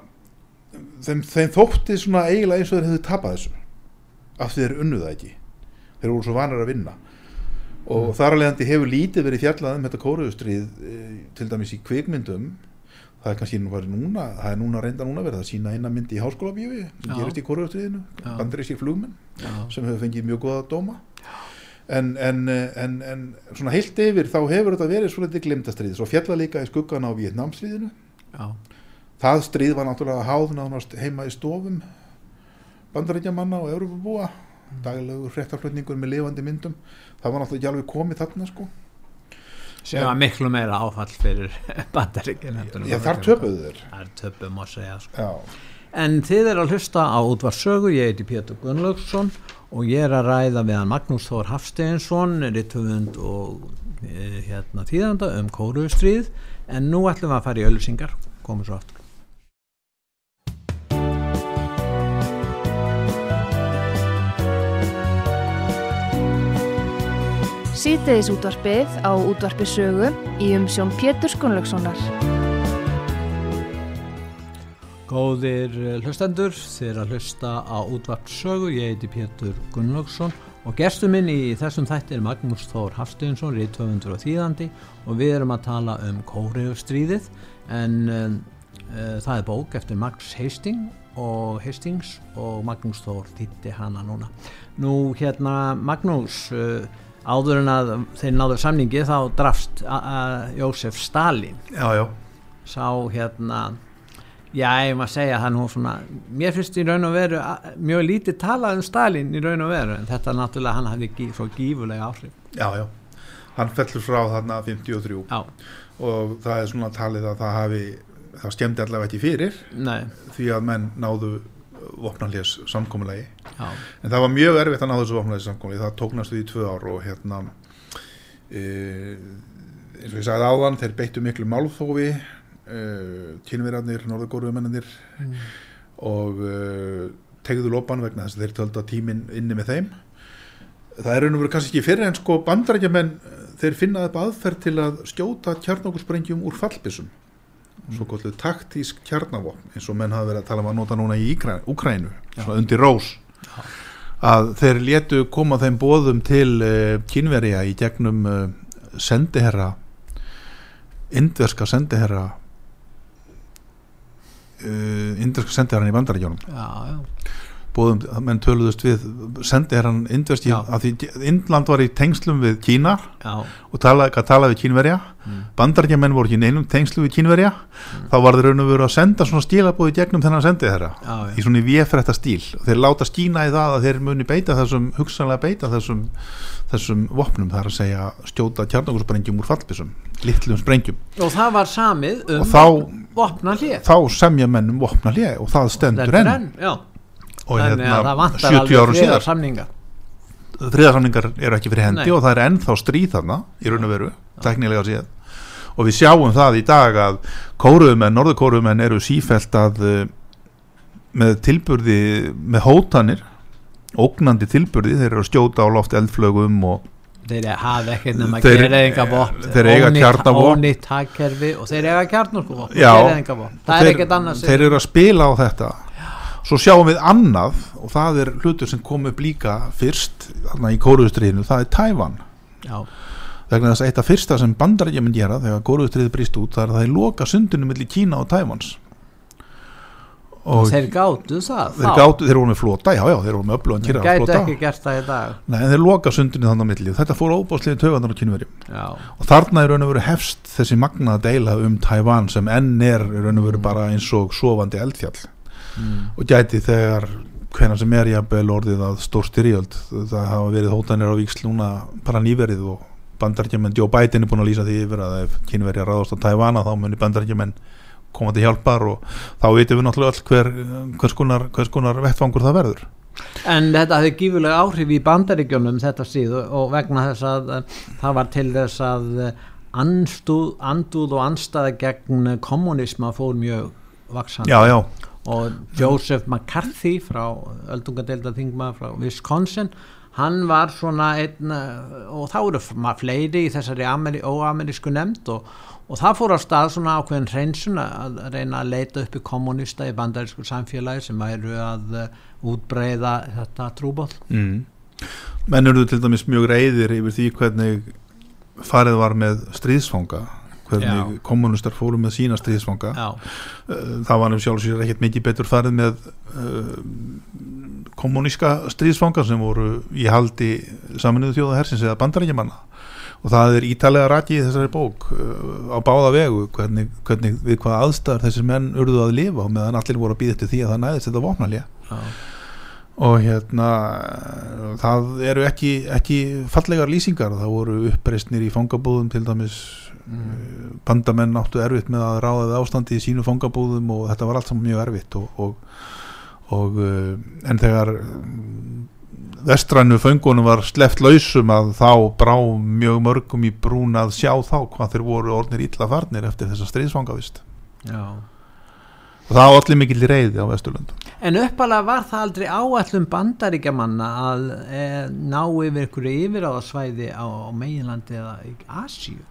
Speaker 3: þeim, þeim þótti svona eiginlega eins og þeir hefðu tapað þessu af því þeir unnu það ekki þeir voru svo vanar að vinna. Og
Speaker 2: Mm.
Speaker 3: þar leiðandi hefur lítið verið fjallað um þetta kóruðustrið til dæmis í kvikmyndum. Það er kannski núna það er núna reynda núna verið að sína eina myndi í háskóla bíói sem
Speaker 2: Já.
Speaker 3: gerist í kóruðustriðinu
Speaker 2: Já.
Speaker 3: bandarískir flugmenn
Speaker 2: já,
Speaker 3: sem hefur fengið mjög góða dóma. En, en, en, en svona heilt yfir þá hefur þetta verið svolítið glimtastrið svo fjalla líka í skuggan á Vietnamstríðinu
Speaker 2: já,
Speaker 3: það stríð var náttúrulega háð nánast heima í stofum bandarækjamanna og Evropabúa daglegur fréttaflutningur með lifandi myndum. Það var náttúrulega ekki alveg komið þarna sko.
Speaker 2: Sem var miklu meira áfall fyrir bandaríkin
Speaker 3: Já, þar töpuðu þeir.
Speaker 2: Þar töpum að segja sko. En þið er að hlusta á útvarsögu, ég heiti Pétur Gunnlaugsson og ég er að ræða við Magnús Þór Hafsteinsson, ritthöfund og e, hérna þýðanda um kóruðustríð en nú ætlum við að fara í öllusingar, komum svo aftur.
Speaker 1: Síðdeðis útvarpið á útvarpi sögu í umsjón Pétur Skunlökssonar.
Speaker 2: Góðir eh, hlustendur, þið er að hlusta á útvarpsögu, ég heiti Pétur Gunnlaugsson og gestur minn í þessum þætti er Magnús Þór Hafsteinsson, rítvöfundur og þýðandi og við erum að tala um kóriðustríðið en uh, uh, það er bók eftir Max Hastings og Hastings og Magnús Þór þýtti hana núna. Nú hérna Magnús, uh, áður en að þeir náður samningi þá drafst Jósef Stalin
Speaker 3: já, já.
Speaker 2: Sá hérna já, ég maður segja það nú svona mér finnst í raun og veru mjög lítið talað um Stalin í raun og veru en þetta náttúrulega hann hafði svo gífulega áhrif.
Speaker 3: Já, já, hann fellur frá þarna 53
Speaker 2: já,
Speaker 3: og það er svona talið að það hafi það skemmdi allavega ekki fyrir.
Speaker 2: Nei,
Speaker 3: því að menn náðu vopnarlés samkomulagi.
Speaker 2: Já,
Speaker 3: en það var mjög erfitt að ná þessu vopnarlés samkomulagi. Það tók næstu í tvö ár og hérna e, eins og ég sagði áðan þeir beittu miklu málþófi e, kynverjarnir, norðurgóruðumennir og e, tegðu lopan vegna þess að þeir töldu að tíminn inni með þeim. Það er veru kannski ekki fyrir en sko bandarækjamenn þeir finna upp aðferð til að skjóta kjarnokursprengjum úr fallbissum svo gotluð taktísk kjarnavopn eins og menn hafa verið að tala um að nota núna í Úkrænu, svona undir rós. Að þeir létu koma þeim bóðum til uh, kynverja í gegnum uh, sendiherra indverska sendiherra uh, indverska sendiherran í bandaríkjónum
Speaker 2: já, já,
Speaker 3: bóðum, menn töluðust við sendiherran indverski
Speaker 2: Já.
Speaker 3: að því Indland var í tengslum við Kína
Speaker 2: já,
Speaker 3: og talaði, gat talað við kínverja.
Speaker 2: Mm.
Speaker 3: bandarækjamenn voru ekki neinum tengslu við kínverja. Þá var þeir raun og veru að senda svona stílabóði gegnum þennan sendið þeirra
Speaker 2: já,
Speaker 3: í svona véfrætta stíl. Og þeir láta skína í það að þeir muni beita þessum hugsanlega beita þessum, þessum vopnum það er að segja stjóta kjarnakursprengjum úr fallbissum litlum sprengjum.
Speaker 2: Og það var samið um vopna hlið
Speaker 3: þá semja mennum vopna hlið og það stendur enn og hérna
Speaker 2: vantar
Speaker 3: 70 árum síðar.
Speaker 2: samninga
Speaker 3: þriðarsamningar eru ekki fyrir hendi
Speaker 2: Nei.
Speaker 3: og það er ennþá stríð þarna í raun og veru, teknilega séð. Og við sjáum það í dag að kóruðumenn, norðurkóruðumenn eru sífælt að uh, með tilburði, með hótanir ógnandi tilburði, þeir eru að skjóta á loft eldflögum og
Speaker 2: þeir hafa ekkert nema gerðingavopn
Speaker 3: þeir eiga kjarnavopn.
Speaker 2: og þeir eiga gerðingavopn, það er ekkert annars
Speaker 3: þeir eru að spila á þetta svo sjáum við annað og það er hlutur sem kom upp líka fyrst í kóruðustriðinu, það er Tævan. Vegna þess að eitt af fyrsta sem bandarækjumenn gera þegar góruðustriði brýst út það er að það er loka sundinu millir Kína og Tævans. Og
Speaker 2: þeir gátu það
Speaker 3: þeir, gátu, þeir voru með flota, já já, þeir voru með öflugan
Speaker 2: þeir gætu ekki gert það í dag.
Speaker 3: Nei, en þeir loka sundinu þannig á milli. Þetta fór óbáslega töfandar á kynverjum og þarna er raun og veru hefst þessi magna deila um Tævan sem enn er raun og veru bara eins og sofandi eldfjall
Speaker 2: mm.
Speaker 3: og gæti þegar hvenær sem er jafnvel orðið að stór styrjöld. Það hafa verið hótanir á víksl núna bara nýverið og bandarækjumenn Joe Biden er búin að lýsa því yfir að ef kynverja ráðast á Tævana þá muni bandarækjumenn koma til hjálpar og þá veitum við náttúrulega öll hver, hvers, konar, konar vettfangur það verður.
Speaker 2: En þetta hefði gífulega áhrif í bandaríkjónum þetta síðu og vegna þess að eh, það var til þess að eh, andúð og anstæða gegn kommunisma fór mjög vaksandi
Speaker 3: Já, já,
Speaker 2: og Joseph McCarthy frá öldungadeilda þingma frá Wisconsin hann var svona einn eh, og þá eru fleiri í þessari óamerísku nefnd og, og það fór á stað svona ákveðin hreinsun að reyna að leita upp í kommunista í bandarísku samfélagi sem væru að uh, útbreyða þetta trúból
Speaker 3: mm. menn eru til dæmis mjög reyðir yfir því hvernig farið var með stríðsfanga hvernig kommunistar fóru með sína stríðsfanga.
Speaker 2: Já,
Speaker 3: Uh, það var nefnir sjálfsögur ekkert mikið betur farið með uh, kommuníska stríðsfanga sem voru í haldi saminuðu þjóða hersins eða bandarækjumanna og það er ítalega rækið í þessari bók uh, á báða vegu hvernig, hvernig við hvaða aðstæðar þessir menn urðu að lifa og meðan allir voru að býða eftir því að það næðist þetta vopnalja og hérna það eru ekki, ekki fallegar lýsingar. Það voru uppreisnir í fangabúðum til dæmis mm. bandamenn áttu erfitt með að ráða við ástandi í sínu fangabúðum og þetta var allt saman mjög erfitt og, og, og uh, en þegar vestrænu föngunum var sleft lausum að þá brá mjög mörgum í brún að sjá þá hvað þeir voru orðnir illa farnir eftir þessa stríðsfangavist
Speaker 2: Já.
Speaker 3: og það var allir mikill reyði á Vesturlundum
Speaker 2: En uppalega var það aldrei áallum bandaríkjamanna að e, ná yfir ykkur yfir á svæði á, á meginlandi eða í Asíu.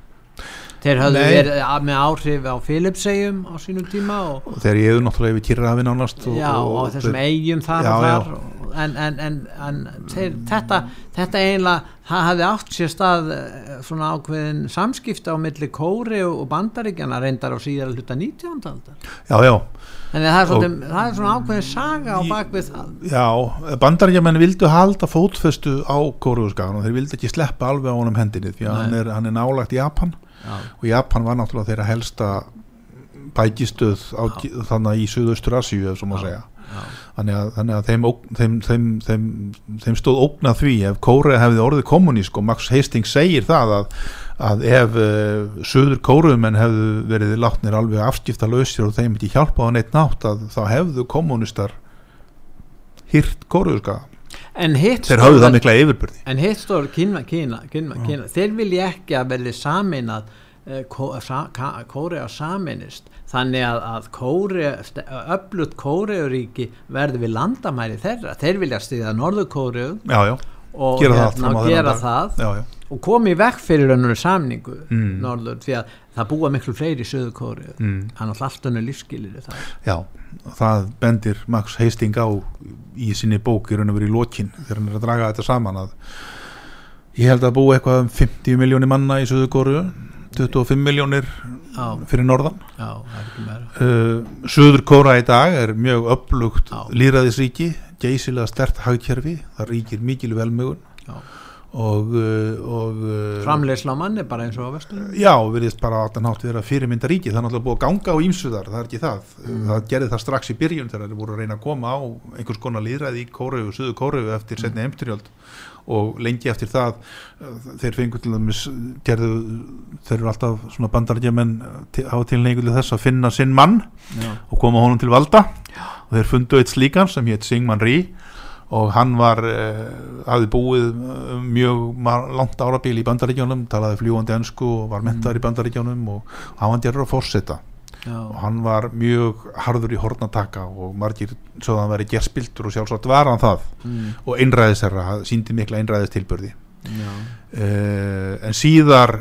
Speaker 2: Þeir höfðu
Speaker 3: Nei.
Speaker 2: verið að- með áhrif á Philipsegjum á sínum tíma og,
Speaker 3: og þeir ég náttúrulega yfir Kyrrahafi nánast og,
Speaker 2: já, og,
Speaker 3: og
Speaker 2: þessum
Speaker 3: þeir-
Speaker 2: eigum þar
Speaker 3: Já,
Speaker 2: og
Speaker 3: já.
Speaker 2: þar og, en, en, en, en þeir, þetta, þetta eiginlega, það hafði átt sér stað eh, svona ákveðin samskipta á milli Kóri og bandaríkjana reyndar á síðar hluta 19. aldar.
Speaker 3: já, já,
Speaker 2: að það er, svolítið, það er svona ákveðin saga á bakvið það.
Speaker 3: já bandarækjumenn vildu halda fótfestu á Kóruðuskagan þeir vildu ekki sleppa alveg á honum hendinni því að hann er, hann er nálagt Japan
Speaker 2: Já,
Speaker 3: og Japan var náttúrulega þeirra helsta bækistöð á, þannig í Suðaustur Asíu ef svo má segja
Speaker 2: já,
Speaker 3: þannig að, þannig að þeim, þeim, þeim, þeim, þeim stóð ógnað því ef Kórea hefði orðið kommunísk og Max Hastings segir það að, að ef uh, söður Kóruumenn hefðu verið látnir alveg afskipta lausir og þeim ekki hjálpað á neitt nátt að þá hefðu kommunistar
Speaker 2: En hitt
Speaker 3: þeir höfðu það mikla yfirbyrði
Speaker 2: En hitt stór Kína, Kína, Kína, Kína. Þeir vilja ekki að verði saminað uh, Kórea saminist þannig að, að Kórea öflut Kóreuríki verði við landamæri þeirra. Þeir vilja stiða Norður Kóreu
Speaker 3: já, já,
Speaker 2: og
Speaker 3: gera það,
Speaker 2: hérna,
Speaker 3: þennan
Speaker 2: gera það
Speaker 3: já, já,
Speaker 2: og komi vekk fyrir önnur samningu
Speaker 3: Mm.
Speaker 2: Norður því að það búa miklu fleiri í Suður Kóreu.
Speaker 3: Mm,
Speaker 2: hann er alltaf önnur lífskilir það
Speaker 3: já það bendir Max Hastings á í sinni bók í raun og verið í lokin þegar hann er að draga þetta saman að ég held að búa eitthvað um 50 miljónir manna í Suður Kóru 25 miljónir fyrir norðan uh, Suður Kóra í dag er mjög upplugt
Speaker 2: Já.
Speaker 3: líðræðisríki geysilega stert hagkerfi það ríkir mikil velmögun. Og, uh, og uh,
Speaker 2: Framleysla á manni bara eins og á vestur
Speaker 3: já, virðist bara að það nátti vera fyrirmynda ríki það er náttúrulega búið að ganga á ímsuðar það er ekki það, það gerði það strax í byrjun þegar þeir voru að reyna að koma á einhvers konar líðræði í Kóru, Suður Kóru eftir setni emturjöld og lengi eftir það þeir fengur til dæmis gerðu, þeir eru alltaf svona bandarækjumenn hafa til neikullu þess að finna sinn mann
Speaker 2: Já,
Speaker 3: og koma honum til valda. Já. og þeir fundu eitt slíkan sem hétt Singman Rí og hann var eh, hafði búið eh, mjög langt árabíl í bandaríkjónum talaði fljúandi ensku og var mentaður í bandaríkjónum og hann var gerður að fórseta
Speaker 2: já,
Speaker 3: og hann var mjög harður í hornataka og margir svo að hann væri gerspiltur og sjálfsagt var hann það.
Speaker 2: Mm,
Speaker 3: og einræðisherra, síndi mikla einræðistilbörði uh, en síðar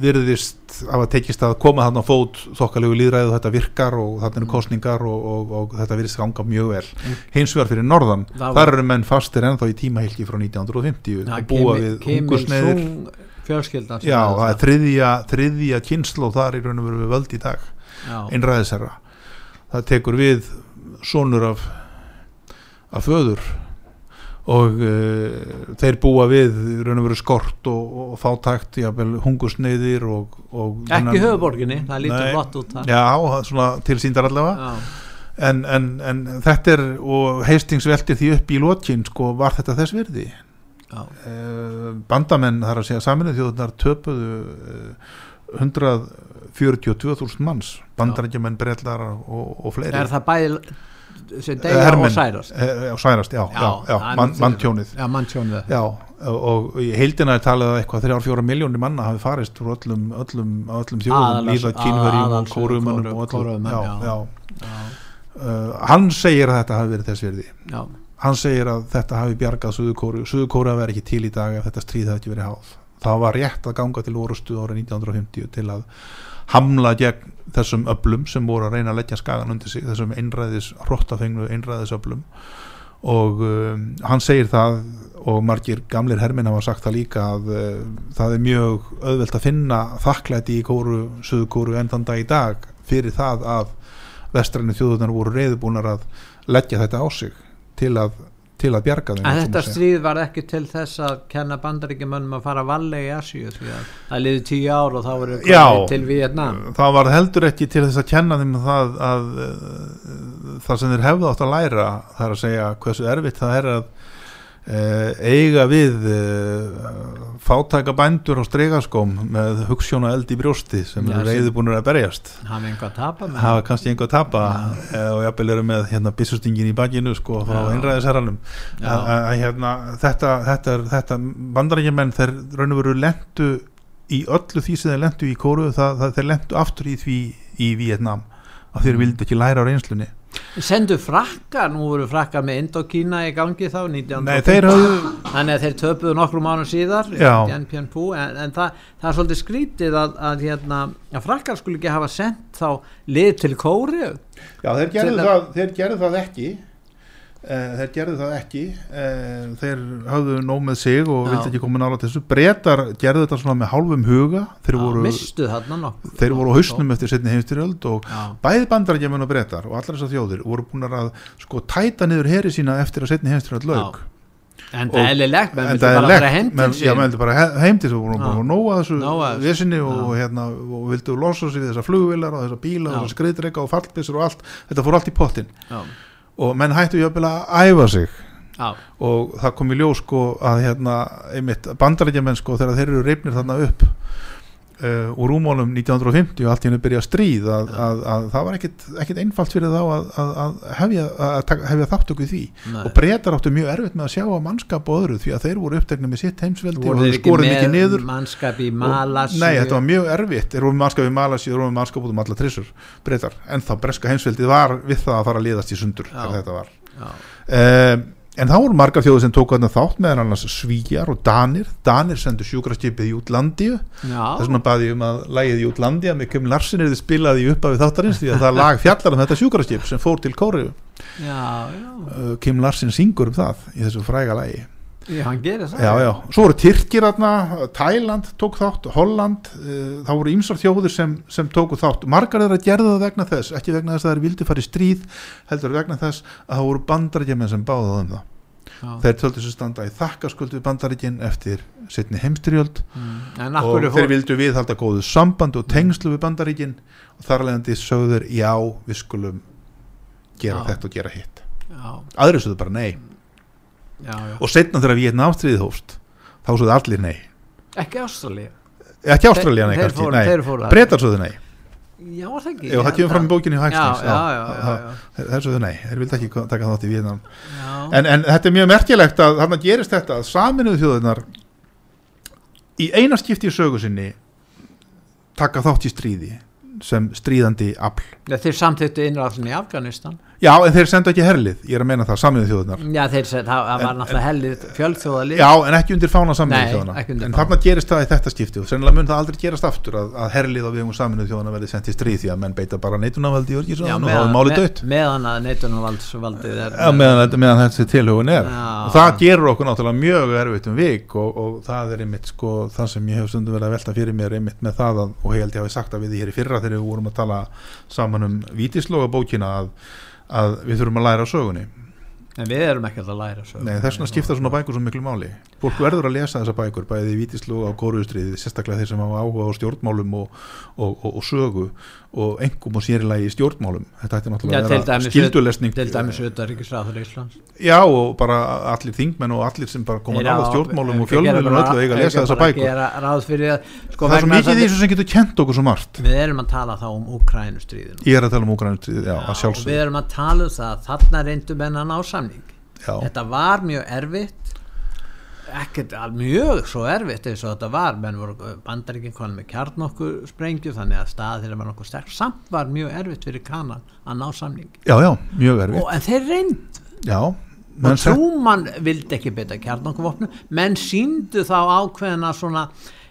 Speaker 3: virðist hafa tekist að koma þarna á fót þokkalegu líðræðu þetta virkar og þarna eru kostningar og, og, og þetta virðist ganga mjög vel. Hins vegar fyrir norðan,
Speaker 2: var-
Speaker 3: þar eru menn fastir ennþá í tímahylki frá 1950
Speaker 2: Já,
Speaker 3: og búa
Speaker 2: Kimi-
Speaker 3: við
Speaker 2: fjölskyldan sem
Speaker 3: já,
Speaker 2: er
Speaker 3: það er þriðja, þriðja kynslu og þar í raun og veru við völd í dag. Einræðisherra. Það tekur við sonur af af föður og uh, þeir búa við raun og veru skort og, og fátækt jafnvel hungursneiðir og, og
Speaker 2: ekki höfuborginni, það lítur flott út
Speaker 3: já, það er svona tilsýndar allavega.
Speaker 2: Já,
Speaker 3: en, en, en þetta er og Hastings velti því upp í lokin sko, var þetta þess virði?
Speaker 2: Já,
Speaker 3: uh, bandamenn þar að segja saminuð þjóðunar töpuðu uh, 142.000 manns bandarækjumenn, brellar og, og fleiri.
Speaker 2: Er það bæði sem
Speaker 3: Eh,
Speaker 2: deyja
Speaker 3: hermenn,
Speaker 2: og særast.
Speaker 3: Eh, já, særast, já, já, já, manntjónið
Speaker 2: já, manntjónið
Speaker 3: já, og, og í heildina er talið að eitthvað 3-4 miljónir manna hafi farist úr öllum, öllum, öllum þjóðum líða kínverjum og kóruumönnum og öllum Uh, hann segir að þetta hafi verið þess verði hann segir að þetta hafi bjargað Suðukóru Suðukóru verið ekki til í dag ef þetta stríð hafi ekki verið háð það var rétt að ganga til orustu árið 1950 til að hamla gegn þessum öflum sem voru að reyna að leggja skagan undir sig þessum einræðis, hrottafengnu einræðisöflum. Og um, hann segir það og margir gamlir herminn hafa sagt það líka að uh, það er mjög auðvelt að finna þakklæti í kóru, Suðukóru enn þann dag í dag fyrir það að vestræni þjóðunar voru reyðbúnar að leggja þetta á sig til að, til að bjarga þeim
Speaker 2: en þetta stríð var ekki til þess að kenna bandaríkjumönnum að fara vallega í Asíu því að það liði tíu ár og þá voru til Vietnam
Speaker 3: það var heldur ekki til þess að kenna þeim það að uh, það sem þeir hefðu átt að læra það er að segja hversu erfitt það er að eiga við uh, fátæka bændur á stregaskóm með hugssjóna eld í brjósti sem eru
Speaker 2: sem-
Speaker 3: reyðubúnir að berjast.
Speaker 2: Hafa einhvað að tapa
Speaker 3: hafa kannski einhver að tapa eh, og jafnvel eru með hérna byssustingin í bakinu sko frá
Speaker 2: Já.
Speaker 3: einræðisherranum. Að, hérna, þetta, þetta, þetta bandarækjumenn þeir raun og veru lendu í öllu því sem þeir lendu í kóru það, það þeir lendu aftur í því í Vietnam að þeir vildi ekki læra á reynslunni
Speaker 2: sendu frakkar, nú voru frakkar með Indokína í gangi þá 1950.
Speaker 3: Nei, þeir höfðu
Speaker 2: þannig að þeir töpuðu nokkrum mánu síðar en, en það, það er svolítið skrítið að, að, hérna, að frakkar skulle ekki hafa sendt þá lið til Kóri
Speaker 3: Já, þeir gerðu,
Speaker 2: Til-
Speaker 3: það, þeir gerðu það ekki þeir gerðu það ekki. Uh, þeir höfðu nóg með sig og
Speaker 2: Já.
Speaker 3: vildi ekki koma nála til þessu. Breytar gerðu þetta svona með hálfum huga. Þeir voru,
Speaker 2: mistu þarna
Speaker 3: þeir voru á hausnum eftir setni heimstyrjöld og
Speaker 2: Já.
Speaker 3: bæði bandarækjumenn og breytar og allar þessar þjóðir voru búin að sko tæta niður heri sína eftir að setni heimstyrjöld lauk.
Speaker 2: En það er eðlilegt,
Speaker 3: það er
Speaker 2: bara fara
Speaker 3: legt,
Speaker 2: heim
Speaker 3: menn,
Speaker 2: til
Speaker 3: já, menn vildu bara he- heim til þessu og voru
Speaker 2: Já.
Speaker 3: bara að nóa þessu vesinni og,
Speaker 2: Já.
Speaker 3: hérna, og vildu losa við þessar flugvilar og þessar bíla og
Speaker 2: Já.
Speaker 3: þessar skriðdreika og fallbissur og allt. Þetta fór allt í pottin
Speaker 2: já,
Speaker 3: og menn hættu jöfnvel að æfa sig.
Speaker 2: Já,
Speaker 3: og það kom í ljós sko að hérna, einmitt bandarækjumenn sko þegar þeir eru reifnir þarna upp uh, úr rúmólum 1950 og allt í henni byrja stríð að, að, að það var ekkit einfalt fyrir þá að, að, að hefja, að taka- hefja þáttöku því.
Speaker 2: Nei.
Speaker 3: og breytar áttu mjög erfitt með að sjá að mannskap og öðru því að þeir voru uppteknið með sitt heimsveldi og þeir skoruð mikið niður.
Speaker 2: mannskap í
Speaker 3: Og-
Speaker 2: Malas
Speaker 3: Nei, þetta var mjög erfitt, þeir voru mannskap í Malasi þeir voru mannskap út um alla trissur breytar en þá breska heimsveldið var við það að fara að liðast í sundur þegar þetta var.
Speaker 2: Já,
Speaker 3: um, en þá voru margar þjóðir sem tók þarna þátt meðan annars Svíjar og Danir. Danir sendu sjúkraskipið í útlandíu það er svona baði um að lægið í útlandíu með Kim Larsen er þið spilað í upphafi þáttarins því að það lag fjallar um þetta sjúkraskip sem fór til Kóriðu uh, Kim Larsen syngur um það í þessu fræga lagi
Speaker 2: já, hann gerir það.
Speaker 3: Já, já. svo voru Tyrkir þarna Tæland tók þátt, Holland uh, þá voru ýmsar þjóðir sem, sem tóku þátt. Margar þeirra gerðu það vegna þess ekki vegna þess að þeir vildi fara í stríð heldur vegna þess að það voru bandarækjumenn sem báðu um það.
Speaker 2: Já.
Speaker 3: þeir töldu sér standa í þakkaskuld við bandaríkin eftir setni heimstyrjöld
Speaker 2: Mm.
Speaker 3: og þeir vildu viðhalda góðu samband og tengslu við bandaríkin. Og þar alvegandi sögðu þeir já, við skulum gera
Speaker 2: Já.
Speaker 3: þetta og gera hitt.
Speaker 2: Já,
Speaker 3: aðri sögðu bara nei
Speaker 2: já, já.
Speaker 3: og setna þegar Vietnamstríðið hófst þá sögðu allir nei.
Speaker 2: Ekki Ástralía?
Speaker 3: Ekki Ástralía nei. kannski, breytar sögðu nei.
Speaker 2: Já, það ekki?
Speaker 3: Jú, það kemur fram í
Speaker 2: já, já.
Speaker 3: þeir þeir sögðu nei, þeir vildi ekki taka þátt í
Speaker 2: já.
Speaker 3: en, en þetta er mjög merkilegt að þarna gerist þetta að saminuðu þjóðunar í eina skipti í sögu sinni taka þátt í stríði sem stríðandi afl.
Speaker 2: Þeir samþýttu innrásin í Afganistan
Speaker 3: já en þeir senda ekki herlið, ég er að meina það saminuðu þjóðunar
Speaker 2: já, þeir, það, það var
Speaker 3: En-
Speaker 2: náttúrulega hellið fjölþjóðalið.
Speaker 3: Já en ekki undir fána saminuðu
Speaker 2: Nei,
Speaker 3: þjóðana
Speaker 2: ekki undir
Speaker 3: en
Speaker 2: fána.
Speaker 3: þarna gerist það í þetta skipti og sennilega mun það aldrei gerast aftur að, að herlið á vegum saminuðu þjóðana verði sendt í stríð því að menn beita bara neitunarvaldi í örgisraðan og þá er málið dött
Speaker 2: meðan að neitunarvaldið er
Speaker 3: Já, meðan, meðan þessi tilhugun er.
Speaker 2: Já.
Speaker 3: og það gerur okkur náttúrulega mjög erfitt um að við um þurfum að læra sögunni.
Speaker 2: En við erum ekki að læra
Speaker 3: Nei, þess vegna skipta svona bækur svo miklu máli fólk verður að lesa þessa bækur bæði í vítislóga og kóruðustriði, sérstaklega þeir sem hafa áhuga á stjórnmálum og, og, og, og sögu og engum og sérilagi í stjórnmálum. Þetta ætti náttúrulega að vera skildulesning
Speaker 2: til dæmis auðvitaðríkisráður Íslands.
Speaker 3: Já, og bara allir þingmenn og allir sem bara koma
Speaker 2: Þeir
Speaker 3: nála
Speaker 2: á-
Speaker 3: stjórnmálum og fjölmjölum og öllu eiga að lesa þessa bækur.
Speaker 2: að sko,
Speaker 3: Það er svo mikið
Speaker 2: þess
Speaker 3: í
Speaker 2: að
Speaker 3: þessu sem getur kent okkur svo margt.
Speaker 2: Við erum að tala þá um Úkrænustríðinu
Speaker 3: Ég er að tala um úgrænutríð, já, að
Speaker 2: að að að
Speaker 3: Já,
Speaker 2: þetta var mjög erfitt ekkert mjög svo erfitt eins og þetta var. Menn voru bandaríkinn konum með kjarnokkur sprengju þannig að stað þeirra var nokkuð sterk. Samt var mjög erfitt fyrir kanan að ná samning
Speaker 3: já, já, mjög erfitt.
Speaker 2: Og, en þeir reynd
Speaker 3: Já,
Speaker 2: og Trúmann vildi ekki beita kjarnokkurvopnu menn síndu þá ákveðina svona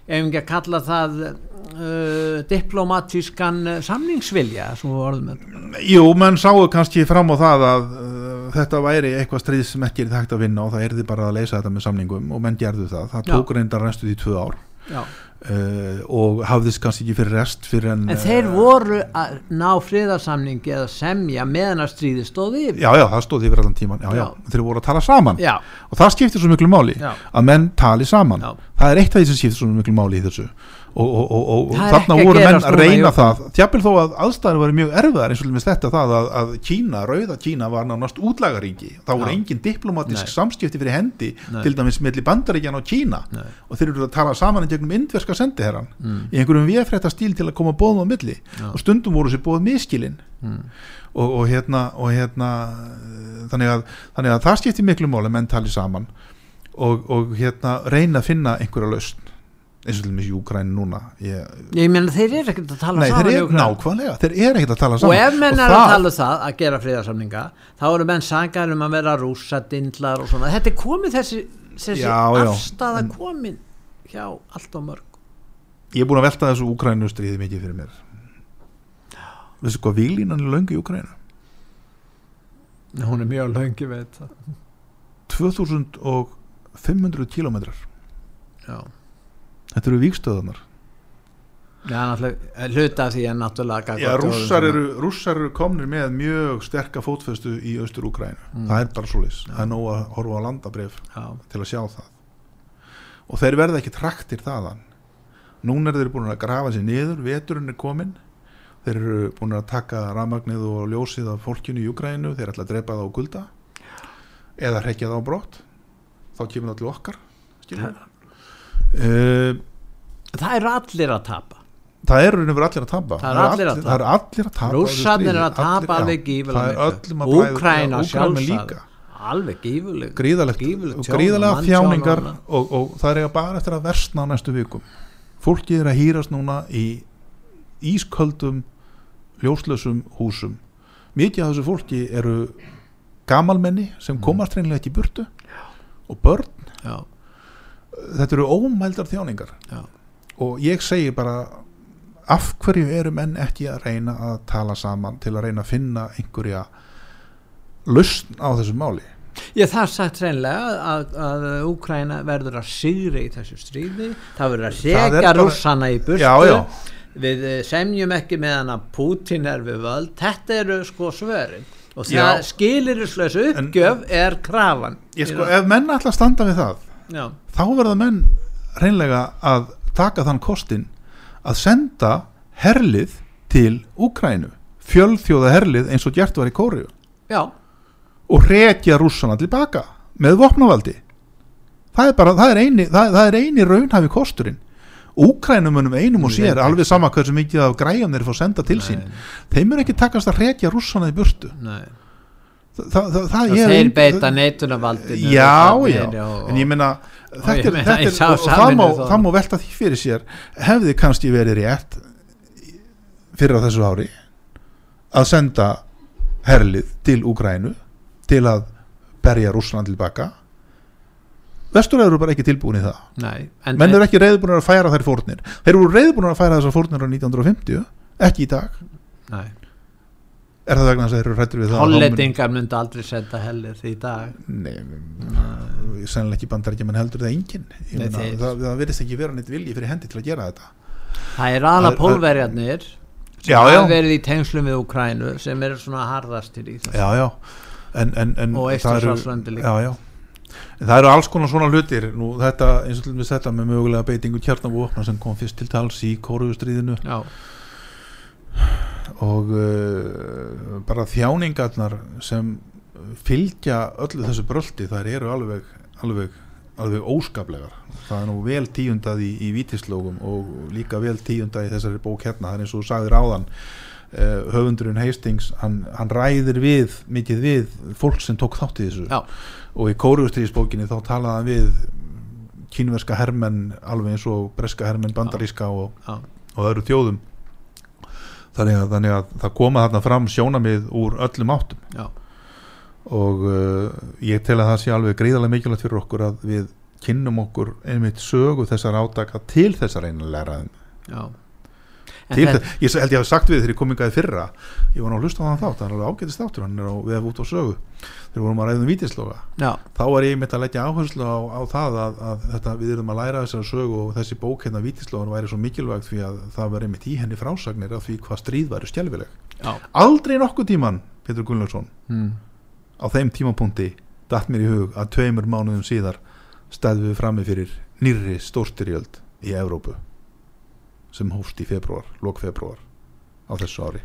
Speaker 2: ef ekki að kalla það uh, diplomatískan uh, samningsvilja sem við orðum með.
Speaker 3: Jú, menn sáu kannski fram á það að uh, þetta væri eitthvað stríð sem ekki er þekkt að vinna og það erði bara að leysa þetta með samningum og menn gerðu það, það
Speaker 2: Já.
Speaker 3: tók reyndar restu því tvö ár.
Speaker 2: Já,
Speaker 3: uh, og hafðist kannski ekki fyrir rest fyrir en,
Speaker 2: En þeir voru að ná friðarsamningi eða semja meðan að stríði stóði yfir.
Speaker 3: Já, já, það stóð yfir allan tíman já, já,
Speaker 2: Já.
Speaker 3: þeir voru að tala saman.
Speaker 2: Já,
Speaker 3: og það skiptir svo miklu máli
Speaker 2: Já.
Speaker 3: að menn tali saman.
Speaker 2: Já.
Speaker 3: það er eitt af því sem skiptir svo miklu máli í þessu og, og, og, þarna voru menn að reyna það tjafnvel þó að aðstæður var mjög erfiðar eins og með þetta það að, að Kína, rauða Kína var nánast útlagaríki þá voru engin diplomatisk
Speaker 2: Nei.
Speaker 3: samskipti fyrir hendi
Speaker 2: Nei.
Speaker 3: til dæmis milli bandaríkjan og Kína
Speaker 2: Nei.
Speaker 3: og þeir eru að tala saman í gegnum indverska sendiherran
Speaker 2: Mm.
Speaker 3: í einhverjum viðfrétta stíl til að koma bóðum á milli
Speaker 2: Já.
Speaker 3: og stundum voru sér bóð miskilinn
Speaker 2: mm.
Speaker 3: og, og hérna, og hérna þannig, að, þannig að það skiptir miklu máli að menn tali saman og, og hérna reyna að finna einhverja lausn eins og til mér Júgræn núna. Ég,
Speaker 2: Ég meina þeir eru ekkert að tala
Speaker 3: nei,
Speaker 2: saman
Speaker 3: þeir eru nákvæmlega þeir eru ekkert að tala
Speaker 2: Og
Speaker 3: saman
Speaker 2: ef menn er
Speaker 3: það-
Speaker 2: að tala um það að gera friðarsamninga þá eru menn sangar um að vera rússadindlar og svona, þetta er komið þessi, þessi
Speaker 3: Já, já.
Speaker 2: afstaða
Speaker 3: En-
Speaker 2: komin hjá allt og mörg.
Speaker 3: Ég er búin að velta þessu Úgrænu stríði mikið fyrir mér. Veistu hvað výlínan er löngu í Úgrænu
Speaker 2: Hún er mjög löngi veit það.
Speaker 3: 2500 kilometrar
Speaker 2: Já,
Speaker 3: þetta eru
Speaker 2: náttúrulega, hluta af því er náttúrulega
Speaker 3: Já, rússar eru, rússar eru komnir með mjög sterka fótfestu í austur Úgrænu
Speaker 2: Mm.
Speaker 3: það er bara svoleiðis, það er nóg að horfa á landabrif
Speaker 2: sem- Já,
Speaker 3: til að sjá það. Og þeir verða ekki traktir þaðan. Núna eru þeir búin að grafa sér niður veturinn er komin þeir eru búin að taka rafmagnið og ljósið af fólkinu í Júgrænu þeir ætla að drepa það á gulda eða hrekja það á brott. Þá kemur það til okkar skilur uh,
Speaker 2: Það eru allir að tapa.
Speaker 3: Það eru veru allir að tapa.
Speaker 2: Það eru allir
Speaker 3: það eru allir að tapa
Speaker 2: Rússarnir eru að tapa
Speaker 3: Allir-
Speaker 2: alveg gífulega
Speaker 3: er
Speaker 2: Úkraína sjálfsagt. Alveg tjón,
Speaker 3: gríðalega þjáningar
Speaker 2: og
Speaker 3: og, það er bara eftir að versna á næstu vikum. Fólkið er að hýrast núna í ísköldum ljóslausum húsum. Mikið af þessu fólki eru gamalmenni sem komast reynilega ekki burtu og börn
Speaker 2: Já,
Speaker 3: þetta eru ómældar þjáningar.
Speaker 2: Já,
Speaker 3: og ég segi bara af hverju eru menn ekki að reyna að tala saman til að reyna að finna einhverja lausn á þessu máli?
Speaker 2: Ég það sagt reynilega að, að Úkraina verður að sigri í þessu stríði. Það verður að segja rússana í burtu.
Speaker 3: Já, já.
Speaker 2: við eh, semjum ekki með hann að Putin er við völd. Þetta eru sko svörin. Og það skilirislaus uppgjöf er krafan.
Speaker 3: Ég sko, ef menn ætla að standa við það
Speaker 2: Já,
Speaker 3: þá verða menn reynlega að taka þann kostin að senda herlið til Úkrænu fjölþjóða herlið eins og gert var í Kóriu
Speaker 2: já,
Speaker 3: og rekja rússana tilbaka með vopnavaldi. Það er bara, það er eini, það, það er eini raunhafi kosturinn. Úkrænumunum einum og sér alveg sama hversu mikið af græjum þeir fá senda til sín. Þeim er ekki takast að rekja rússana í burtu.
Speaker 2: Nei
Speaker 3: það, það, það, það
Speaker 2: þeir beita neitunavaldinu
Speaker 3: já, já,
Speaker 2: og-
Speaker 3: en ég meina þetta er, þetta er og, það, má, það má velta því fyrir sér hefði kannski verið rétt fyrir á þessu ári að senda herlið til Úgrænu til að berja Rússland tilbaka vestur eru bara ekki tilbúin í það.
Speaker 2: Nei, en,
Speaker 3: menn eru ekki reyðbúin að færa þær fórnir. Þeir eru reyðbúin að færa þessar fórnir á 1950 ekki í dag.
Speaker 2: Nei,
Speaker 3: er það vegna að þeir eru rættir við það
Speaker 2: hollendingar myndi aldrei senda hellir því í dag.
Speaker 3: Nei, sennilega ekki bandarækja menn heldur það enginn.
Speaker 2: Þeir-
Speaker 3: það, það verðist ekki vera neitt vilji fyrir hendi til að gera þetta.
Speaker 2: Það er
Speaker 3: Það-
Speaker 2: pólverjarnir sem
Speaker 3: Já, já.
Speaker 2: verið í tengslum við Ukrænu sem eru svona harðastir í þessu.
Speaker 3: Já, já. En, en, en
Speaker 2: Og
Speaker 3: það
Speaker 2: Eystrasaltslandi líka.
Speaker 3: já, já. En það eru alls konar svona hlutir. Nú þetta, eins og til dæmis þetta með mögulega beitingu kjarnavopna sem kom fyrst til tals í kóruðustriðinu
Speaker 2: já,
Speaker 3: og uh, bara þjáningarnar sem fylgja öllu þessu bröldi þær eru alveg, alveg, alveg óskaplegar. Það er nú vel tíundað í, í vítislógum og líka vel tíundað í þessari bók hérna, það er eins og sagðir áðan uh, höfundurinn Hastings hann, hann ræðir við, mikið við fólk sem tók þátt í þessu.
Speaker 2: Já,
Speaker 3: og í kóruðustriðisbókinni þá talaði hann við kínverska hermenn alveg eins og breska hermenn bandaríska og, og öðru þjóðum þannig að, þannig að það koma þarna fram sjónamið úr öllum áttum.
Speaker 2: Já,
Speaker 3: og uh, ég tel að það sé alveg gríðarlega mikilvægt fyrir okkur að við kynnum okkur einmitt sögu þessar átaka til þessar einu læraðum
Speaker 2: já
Speaker 3: til,
Speaker 2: þetta-
Speaker 3: ég held ég hafi sagt við þegar ég kom ingaði fyrra ég var nú að hlusta á þann þátt, það er alveg ágætist þáttur hann er á veð út á sögu þegar vorum að ræðum vítisloga
Speaker 2: já,
Speaker 3: þá var ég mitt að leggja áherslu á, á það að, að þetta, við erum að læra þessar sögu og þessi bók hérna vítislogan væri svo mikilvægt því að það var einmitt í henni frásagnir af því hvað stríð væri skjálfileg
Speaker 2: já.
Speaker 3: aldrei nokkuð tíman, Pétur Gunnlaugsson
Speaker 2: Mm.
Speaker 3: á þeim tímapunkti datt mér í hug að tveimur mánuðum síðar stæðum við frammi fyrir nýrri stórstyrjöld í Evrópu sem hófst í februar, lok februar á þessu ári.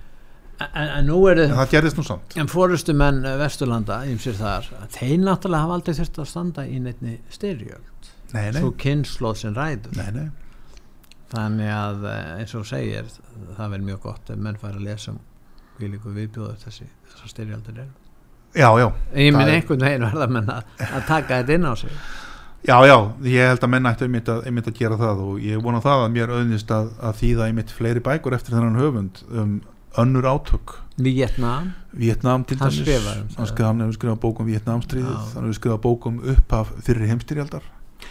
Speaker 2: En, en er
Speaker 3: en það gerðist nú samt.
Speaker 2: En fórustu menn Vesturlanda þar, þeir náttúrulega hafa aldrei þurft að standa í neittni styrjöld.
Speaker 3: Nei, nei,
Speaker 2: svo kynnslóð sem ræður.
Speaker 3: Nei, nei.
Speaker 2: þannig að eh, eins og segir það verður mjög gott ef menn fara að lesa um líku viðbjóður þessi þessar styrjaldir eru.
Speaker 3: Já, já,
Speaker 2: ég minn
Speaker 3: er-
Speaker 2: einhvern veginn verða að, að taka þetta inn á sig
Speaker 3: já, já ég held að menn ættu einmitt að, einmitt að gera það og ég vona það að mér auðnist að, að þýða einmitt fleiri bækur eftir þennan höfund um önnur átök.
Speaker 2: Vietnam,
Speaker 3: Vietnam til dæmis.
Speaker 2: um
Speaker 3: hann hefur skrifað bók um Vietnamstríðið
Speaker 2: Já.
Speaker 3: hann hefur skrifað bók um upphaf fyrir heimstyrjaldar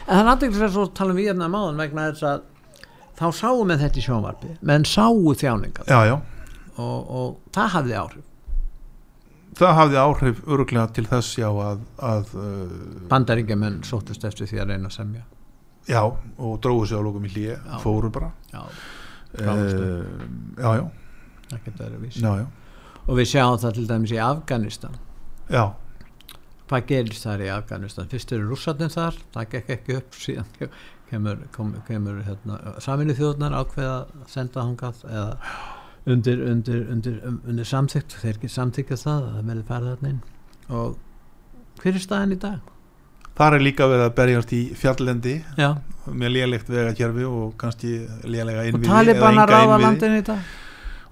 Speaker 2: en það er aðeins að svo tala um Vietnam áðan vegna þess að þá sáu með þetta í sjónvarpi. Menn sáu þjáningar.
Speaker 3: Já, já,
Speaker 2: og, og það hafði áhrif
Speaker 3: það hafði áhrif öruglega til þess já að, að uh,
Speaker 2: bandaríkjumenn sóttust eftir því að reyna að semja.
Speaker 3: Já, og dróðu sig á lókum í hlýja
Speaker 2: Já.
Speaker 3: fóru bara.
Speaker 2: Já, Ráðustu.
Speaker 3: já, já, já,
Speaker 2: og við sjáum það til dæmis í Afganistan.
Speaker 3: Já,
Speaker 2: hvað gerist þar í Afganistan? Fyrst eru rússarnir þar, það gekk ekki upp síðan kemur, kom, kemur hérna, saminu þjóðnar ákveða senda hangað eða undir, undir, undir, um, undir samþygt þeir ekki samþykja það að það verði farið þarna inn. Og hver er staðan í dag?
Speaker 3: þar er líka verið að berjast í fjalllendi
Speaker 2: Já,
Speaker 3: með lélegt vegakerfi og kannski lélega
Speaker 2: og
Speaker 3: innviði
Speaker 2: taliban
Speaker 3: eða
Speaker 2: að
Speaker 3: enga
Speaker 2: ráða landinu í dag?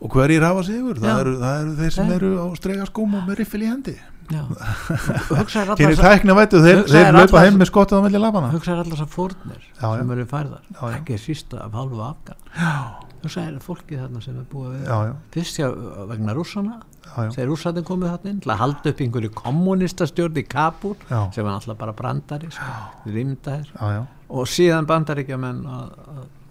Speaker 3: Og hverjir hafa sigur, það
Speaker 2: Já.
Speaker 3: eru, það eru þeir sem eru á strega skóm og með riffil í hendi.
Speaker 2: Já,
Speaker 3: Kynir
Speaker 2: allar
Speaker 3: tækna vætu, þeir, þeir
Speaker 2: allar-
Speaker 3: heim með skottið á melli labana
Speaker 2: hugsaður allar þessar fórnir
Speaker 3: Já, já.
Speaker 2: sem eru færðar,
Speaker 3: Já, já.
Speaker 2: ekki sísta af hálfu afgan hugsaður fólkið þarna sem er búið
Speaker 3: Já, já,
Speaker 2: fyrst hjá vegna rússana þegar rússarnir komið þarna inn til að halda upp einhverju kommunistastjórn í Kabul sem var alltaf bara brandari sko, rýmdaðir og síðan bandaríkjamenn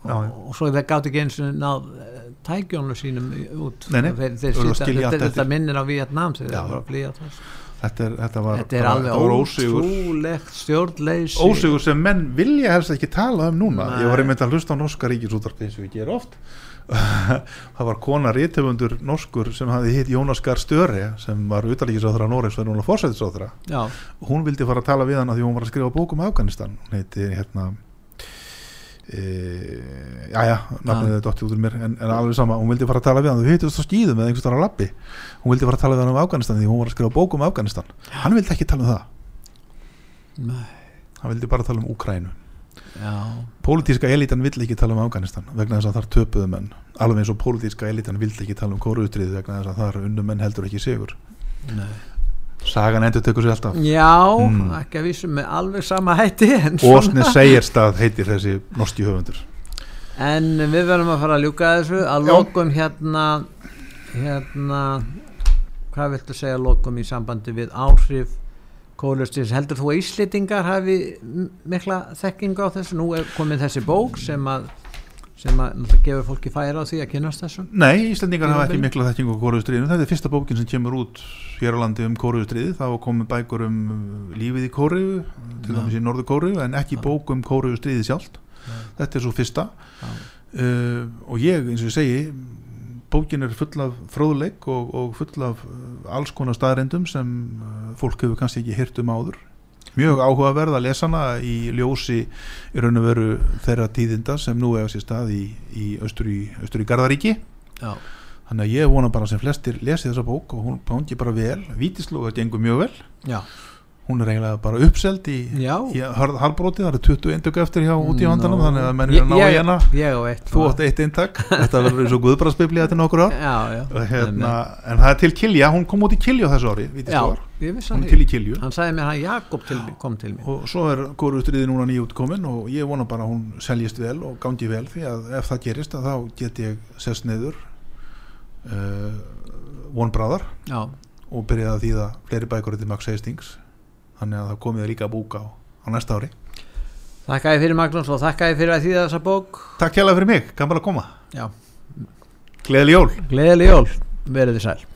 Speaker 2: og, svo þeir gátt ekki eins og náð eh, tækjónu sínum út.
Speaker 3: Nei, nei,
Speaker 2: þeir, þeir
Speaker 3: að skilja
Speaker 2: þetta, minnir á Vietnam þegar þeir voru að flýja þess
Speaker 3: Þetta, er, þetta var,
Speaker 2: þetta er alveg
Speaker 3: þetta ósigur.
Speaker 2: ótrúlegt stjórnleysi.
Speaker 3: Ósigur sem menn vilja helst ekki tala um núna.
Speaker 2: Nei.
Speaker 3: ég var einmitt að hlusta á norska ríkisútvarpi eins og ég ger oft. Það var kona rítöfundur norskur sem hafði hitt Jónas Gar Störi sem var utalíkisáþra Noregs og er núna fórsættisáþra
Speaker 2: já,
Speaker 3: hún vildi fara að tala við hana því hún var að skrifa bók um Afganistan. Hún heiti hérna já já,
Speaker 2: Já.
Speaker 3: er dottið út úr mér en, en alveg sama, hún vildi fara að tala við hann. Þau hittust á skýðum eða einhvers þar á labbi. Hún vildi fara að tala við hann um Afganistan því hún var að skrifa bók um Afganistan. Hann vildi ekki tala um það.
Speaker 2: Nei.
Speaker 3: hann vildi bara tala um Úkrænu
Speaker 2: já,
Speaker 3: pólitíska elitan vill ekki tala um Afganistan vegna þess að þar töpuðu menn. Alveg eins og pólitíska elitan vill ekki tala um kóruutrið vegna þess að þar unnu menn heldur ekki sigur.
Speaker 2: Nei.
Speaker 3: Sagan endur tekur sér alltaf.
Speaker 2: Já
Speaker 3: Mm.
Speaker 2: ekki að vísu með alveg sama hætti en,
Speaker 3: Ósni Segerstað heitir þessi norski höfundur.
Speaker 2: En við verðum að fara að ljúka þessu. Að lokum hérna hérna hvað viltu segja að lokum í sambandi við áhrif kólustins heldur þú að Íslitingar hafi mikla þekkingu á þessu? Nú er komið þessi bók sem að sem að náttúrulega gefur fólki færa á því að kynast þessu?
Speaker 3: Nei, Íslandingar hafa ekki mikla þekkingu á kóruustriðinu þetta er fyrsta bókin sem kemur út hér á landi um kóruustriði þá komið bækur um lífið í kóru til dæmis í norður kóru en ekki
Speaker 2: Já.
Speaker 3: bók um kóruustriði sjálft.
Speaker 2: Já.
Speaker 3: þetta er svo fyrsta.
Speaker 2: Já.
Speaker 3: uh, og ég, eins og ég segi bókin er full af fróðleik og, og full af alls konar staðrendum sem uh, fólk hefur kannski ekki hirt um áður mjög áhugaverð að lesa hana í ljósi í raun og veru þeirra tíðinda sem nú eiga sér stað í, í austur í, austur í Garðaríki.
Speaker 2: Já,
Speaker 3: þannig að ég vona bara sem flestir lesi þessa bók og hún gangi bara vel. Vítislóga gengur mjög vel.
Speaker 2: Já,
Speaker 3: hún er eiginlega bara uppseld í, í harðbróti, það eru 20 eindöku eftir hjá út í vandanum,
Speaker 2: Nú.
Speaker 3: þannig að menn er að ná
Speaker 2: Ég- á eitt
Speaker 3: þú átt eitt eintak, þetta verður eins og guðbaraspibli eftir nokkur ár.
Speaker 2: Já, já,
Speaker 3: og hérna, en það er til Kilja, hún kom út í Kilju þessu ári,
Speaker 2: já,
Speaker 3: hún
Speaker 2: að
Speaker 3: er til í Kilju.
Speaker 2: Hann sagði mér að Jakob til, kom til mér
Speaker 3: og svo er góruðstriði núna nýjútkomin og ég vona bara að hún seljist vel og gangi vel því að ef það gerist að þá get ég sest niður uh, vonbráðar
Speaker 2: já,
Speaker 3: og byrjaði að þýða fleiri bækur til Max Hastings þannig að það komið líka að búka á, á næsta ári.
Speaker 2: Þakka ég fyrir Magnús og þakka ég fyrir að þýða þessa bók.
Speaker 3: Takk hjá fyrir mig, gaman að koma. Gleðileg jól.
Speaker 2: Gleðileg jól, verið þið sæl